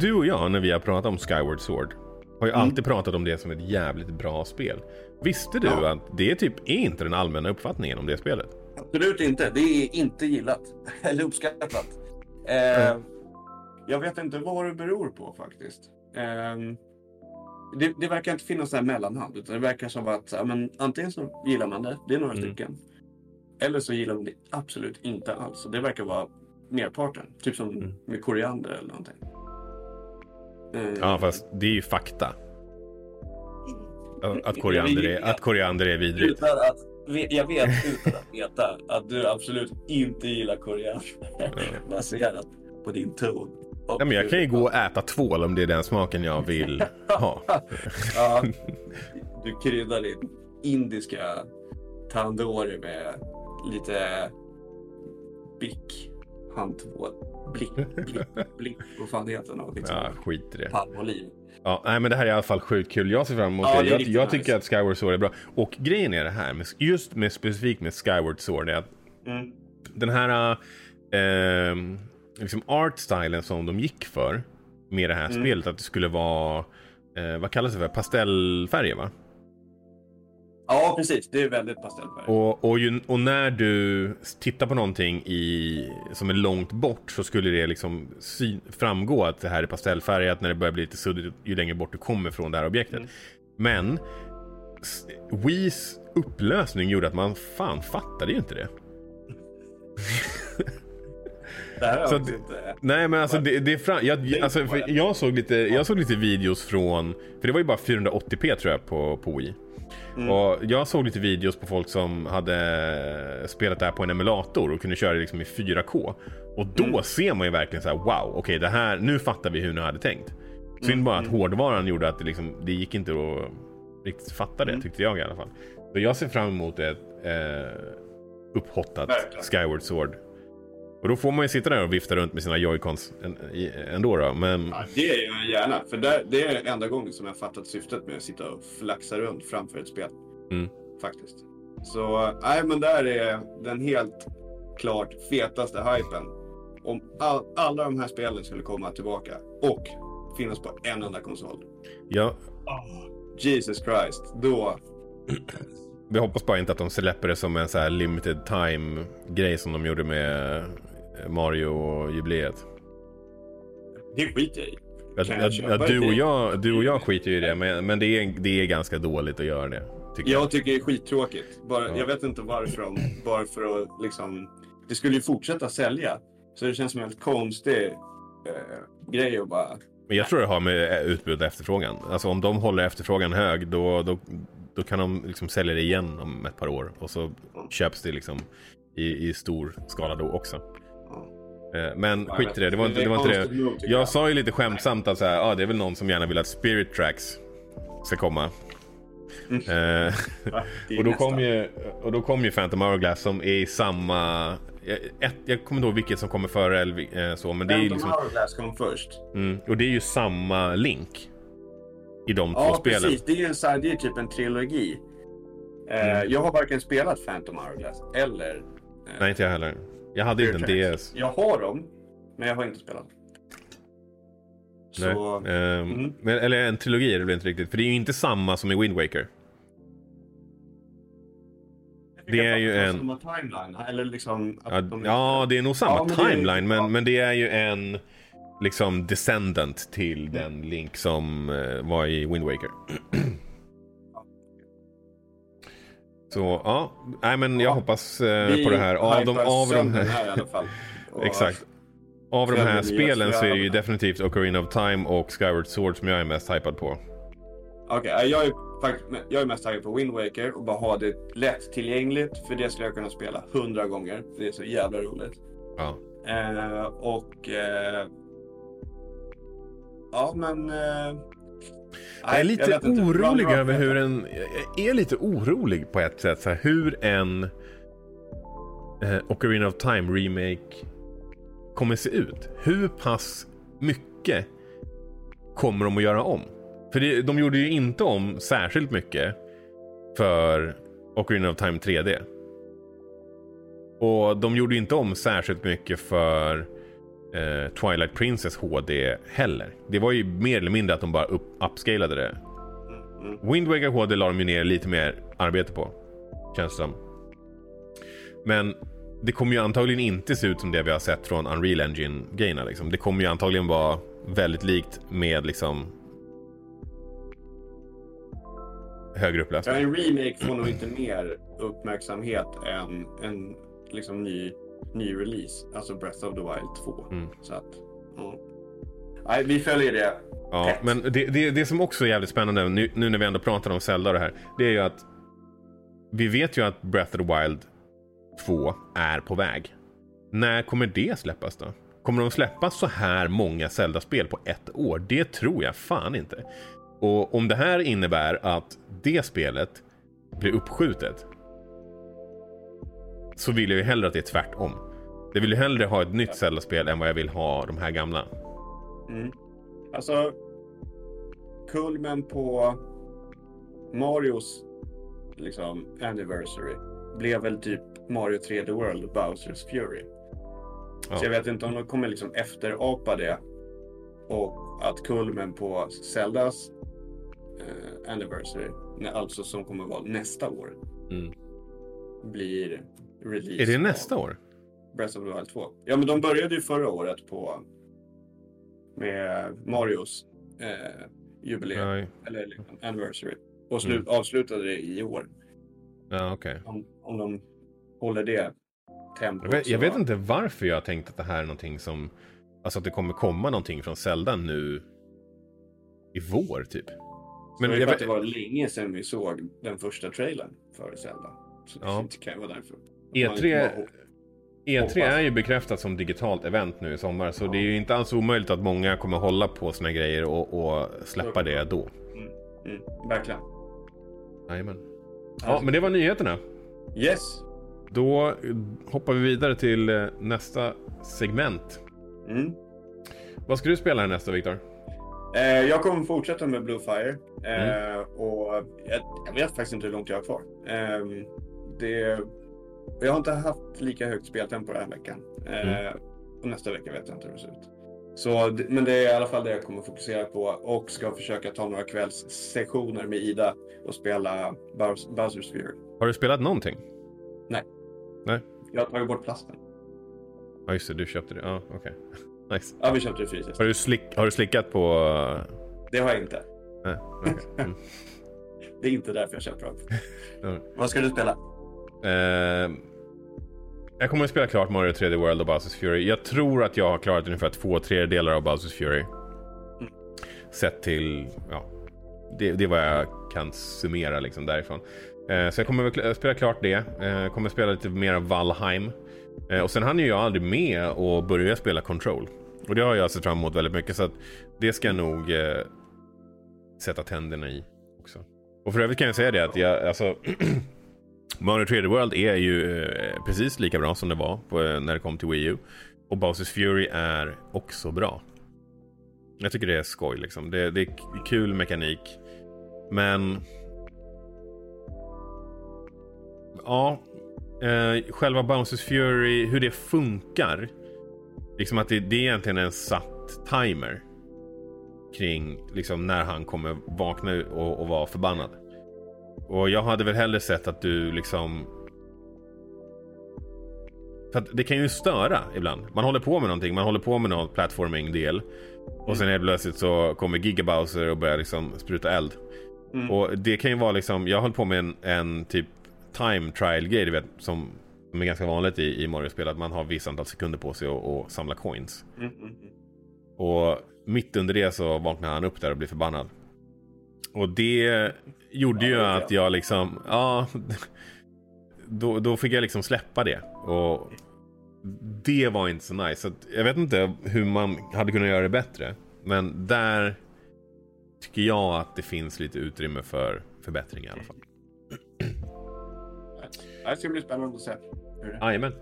Du och jag, när vi har pratat om Skyward Sword, har ju Mm. alltid pratat om det som ett jävligt bra spel. Visste du Ja. att det typ är inte den allmänna uppfattningen om det spelet? Absolut inte. Det är inte gillat. Eller uppskattat. Eh, jag vet inte vad det beror på faktiskt. Eh, det, det verkar inte finnas där mellanhand. Utan det verkar som att men, antingen så gillar man det, det är några Mm. stycken. Eller så gillar man det absolut inte alls. Och det verkar vara merparten. Typ som Mm. med koriander eller någonting. Eh, Ja, fast det är ju fakta. Att- koriander är, att koriander är vidrigt. Utan att, jag vet utan att veta att du absolut inte gillar koriander. Baserat på din ton. Ja, men jag kan ju gå och äta tvål om det är den smaken jag vill ha. Ja, du kryddar din indiska tandoori med lite bick handtvål. Blick, blick, blick. Vad fan heter den? Liksom. Ja, skit i det. Palmoliv. Ja, nej, men det här är i alla fall sjukt kul. Jag ser fram emot Ja, det. det Jag, jag nice. tycker att Skyward Sword är bra. Och grejen är det här, med, just med, specifikt med Skyward Sword, är att Mm. den här eh, liksom art-stylen som de gick för med det här Mm. spelet, att det skulle vara, eh, vad kallas det för, pastellfärger va? Ja, precis. Det är väldigt pastellfärg. Och, och, ju, och när du tittar på någonting i, som är långt bort så skulle det liksom sy, framgå att det här är pastellfärgat när det börjar bli lite suddigt ju längre bort du kommer från det här objektet. Mm. Men Wiis upplösning gjorde att man fan fattade ju inte det. Det här Så inte... Nej men alltså det, det är fram, jag, alltså, jag, såg lite, jag såg lite videos från, för det var ju bara 480p tror jag på, på Wii. Mm. Och jag såg lite videos på folk som hade spelat det här på en emulator och kunde köra det liksom i 4K. Och då Mm. ser man ju verkligen så här: wow, okej det här, nu fattar vi hur ni hade tänkt. Synd Mm, bara att mm. hårdvaran gjorde att det, liksom, det gick inte att riktigt fatta det, Mm. tyckte jag i alla fall. Så jag ser fram emot ett eh, upphottat. Skyward Sword. Och då får man ju sitta där och vifta runt med sina joycons ändå då, men... Ja, det gör jag gärna. För det är enda gången som jag fattat syftet med att sitta och flaxa runt framför ett spel. Mm. Faktiskt. Så nej, men där är den helt klart fetaste hypen. Om all, alla de här spelen skulle komma tillbaka och finnas på en enda konsol. Ja, Jesus Christ, då... vi hoppas bara inte att de släpper det som en så här limited time grej som de gjorde med Mario och jubileet. Det skiter jag i. Att, att, du, och jag, du och jag skiter ju i det, men, men det, är, det är ganska dåligt att göra det. Tycker jag. Jag tycker det är skittråkigt. Bara, Ja. Jag vet inte varför. Om, bara för att liksom... Det skulle ju fortsätta sälja. Så det känns som en helt konstig eh, grej att bara... Men jag tror det har med eh, utbud och efterfrågan. Alltså om de håller efterfrågan hög då, då, då kan de liksom sälja det igen om ett par år. Och så köps det liksom i, i stor skala då också. Ja. Eh, Men skit i det, det var inte det. Var inte det. Jag sa ju lite skämtsamt att så här, ah, det är väl någon som gärna vill att Spirit Tracks ska komma. Mm. Eh, och, då kom ju, och då kom ju Phantom Hourglass som är i samma... jag- Ett, jag kommer inte ihåg vilket som kommer före eller eh, så, men det är ju Phantom liksom... Hourglass kom först. Mm, och det är ju samma link. I de två Ja, spelen. precis. Det är, en, så här- det är typ en trilogi. Eh, Mm. Jag har varken spelat Phantom Hourglass eller... eh, Nej, inte jag heller. Jag hade inte en. DS. Jag har dem, men jag har inte spelat. Nej. Så... Ehm, Mm. men, eller en trilogi är det väl inte riktigt. För det är ju inte samma som i Wind Waker. det är ju en- Samma timeline, eller liksom... Ja, de- ja det är nog samma Ja, men timeline. Men, ja. men det är ju en liksom descendant till den Link som eh, var i Wind Waker. Så ja, nej men jag Ja. hoppas eh, på det här. Av de, av de här, här i alla fall. Och- exakt. Av de här spelen så är det ju definitivt Ocarina of Time och Skyward Sword som jag är mest hypad på. Okej, jag, är faktiskt, jag är mest taggad på Wind Waker och bara ha det lätt tillgängligt. För det skulle jag kunna spela hundra gånger. Det är så jävla roligt. Ja. Eh, och... Eh, ja, men... Eh, Jag är lite inte. orolig run, över hur en... Jag är lite orolig på ett sätt. Så här, hur en eh, Ocarina of Time remake kommer se ut. Hur pass mycket kommer de att göra om? För det, de gjorde ju inte om särskilt mycket för Ocarina of Time 3D. Och de gjorde inte om särskilt mycket för eh, Twilight Princess HD heller. Det var ju mer eller mindre att de bara upp, upscalade det. Wind Waker HD la de ju ner lite mer arbete på. Känns det som. Men det kommer ju antagligen inte se ut som det vi har sett från Unreal Engine-grejerna. Liksom. Det kommer ju antagligen vara väldigt likt med liksom högre Ja, upplösning. en remake får nog inte mer uppmärksamhet än en liksom ny, ny release. Alltså Breath of the Wild 2. Mm. Så att, ja. Nej, vi följer det. Ja, Rätt. men det, det, det som också är jävligt spännande nu, nu när vi ändå pratar om Zelda och det här. Det är ju att vi vet ju att Breath of the Wild 2 är på väg. När kommer det släppas då? Kommer de släppa så här många Zelda-spel på ett år? Det tror jag fan inte. Och om det här innebär att det spelet blir uppskjutet så vill jag ju hellre att det är tvärtom. Jag vill ju hellre ha ett nytt Zelda-spel än vad jag vill ha de här gamla. Mm. Alltså, kulmen på Marios liksom, anniversary blev väl typ Mario 3D World Bowsers Fury. Ja. Så jag vet inte om de kommer liksom efterapa det. Och att kulmen på Zeldas eh, anniversary, alltså som kommer vara nästa år, Mm. Blir release. Är det nästa år? Breath of the Wild 2. Ja, men de började ju förra året på med Marios eh, jubileum, Ja, eller liksom anniversary. Och slu- avslutade det i år. ja okej. Om, om de håller det tempot. Jag, vet, jag vet inte varför jag har tänkt att det här är någonting som... Alltså att det kommer komma någonting från Zelda nu i vår typ. Men jag för att vet, det var länge sedan vi såg den första trailern för Zelda. Ja. det kan ju vara därför. E3, Man- E3 hoppas. E är ju bekräftat som digitalt event nu i sommar. Så det är ju inte alls omöjligt att många kommer hålla på sina grejer och, och släppa det då. Mm, verkligen. Jajamän. Ja, men det var nyheterna. Yes. Då eh, hoppar vi vidare till eh, nästa segment. Mm. Vad ska du spela nästa Viktor? Eh, jag kommer fortsätta med Bluefire. Eh, Mm. och jag, jag vet faktiskt inte hur långt jag har kvar. Eh, det, jag har inte haft lika högt speltempo den här veckan. Eh, Mm. Och nästa vecka vet jag inte hur det ser ut. Så, men det är i alla fall det jag kommer fokusera på och ska försöka ta några kvällssessioner med Ida och spela Bows- Bowsers Fury. Har du spelat någonting? Jag har tagit bort plasten. Ja just det, du köpte det. Ja, okej. Nice. Ja, vi köpte det fysiskt. Har du, slick, har du slickat på... Det har jag inte. Nej, okej. Mm. Det är inte därför jag köpte dem. Vad ska du spela? Eh, jag kommer att spela klart Mario 3D World och Bowsers Fury. Jag tror att jag har klarat ungefär två tredjedelar av Bowsers Fury. Sett till, ja, det, det är vad jag kan summera liksom därifrån. Eh, så jag kommer att spela klart det. Eh, kommer spela lite mer av Valheim. Eh, och sen hann ju jag aldrig med att börja spela Control. Och det har jag sett fram emot väldigt mycket. Så att det ska jag nog eh, sätta tänderna i också. Och för övrigt kan jag säga det att jag, alltså Mario 3D World är ju eh, precis lika bra som det var på, eh, när det kom till Wii U. Och Bowsers Fury är också bra. Jag tycker det är skoj liksom. Det, det är kul mekanik. Men... Ja. Eh, själva Bowsers Fury, hur det funkar. Liksom att det, det är egentligen en satt timer. Kring liksom när han kommer vakna och, och vara förbannad. Och jag hade väl hellre sett att du liksom... För det kan ju störa ibland. Man håller på med någonting, man håller på med någon platforming-del. Och sen helt plötsligt så kommer Gigabowser och börjar liksom spruta eld. Mm. Och det kan ju vara liksom, jag höll på med en, en typ time trial grej, du vet, som, som är ganska vanligt i, i Mario-spel, att man har vissa antal sekunder på sig att samla coins. Mm, mm, mm. Och mitt under det så vaknar han upp där och blir förbannad. Och det gjorde ju att jag liksom, ja, då, då fick jag liksom släppa det. Och det var inte så nice. Så jag vet inte hur man hade kunnat göra det bättre. Men där tycker jag att det finns lite utrymme för förbättring i alla fall. Det ska bli spännande att se. Jajamän.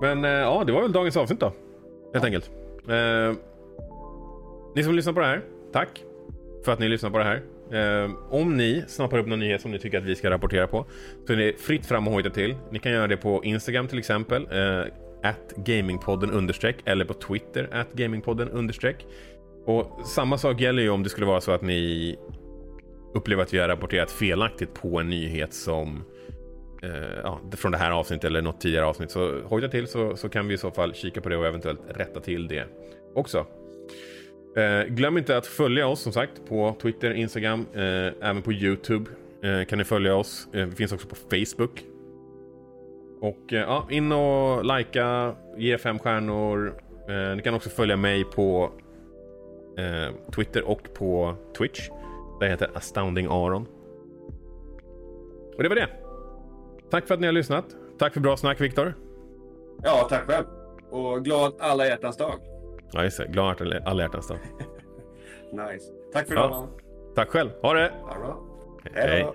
Men eh, ja, det var väl dagens avsnitt då. Helt enkelt. Eh, ni som lyssnar på det här, tack för att ni lyssnar på det här. Eh, om ni snappar upp någon nyhet som ni tycker att vi ska rapportera på så är det fritt fram och hojta till. Ni kan göra det på Instagram till exempel. Eh, gamingpodden understreck eller på Twitter at gamingpodden understreck. Och samma sak gäller ju om det skulle vara så att ni upplever att vi har rapporterat felaktigt på en nyhet som eh, ja, från det här avsnittet eller något tidigare avsnitt. Så hojta till så, så kan vi i så fall kika på det och eventuellt rätta till det också. Eh, glöm inte att följa oss som sagt på Twitter, Instagram, eh, även på Youtube eh, kan ni följa oss. Eh, vi finns också på Facebook. Och eh, ja, in och likea, ge fem stjärnor. Eh, ni kan också följa mig på eh, Twitter och på Twitch. Där jag heter Astounding Aron. Och det var det. Tack för att ni har lyssnat. Tack för bra snack Viktor. Ja, tack själv. Och glad alla hjärtans dag. Ja just det, glad alla hjärtans dag. Nice. Tack för Ja. idag. Tack själv, ha det! Hej. då.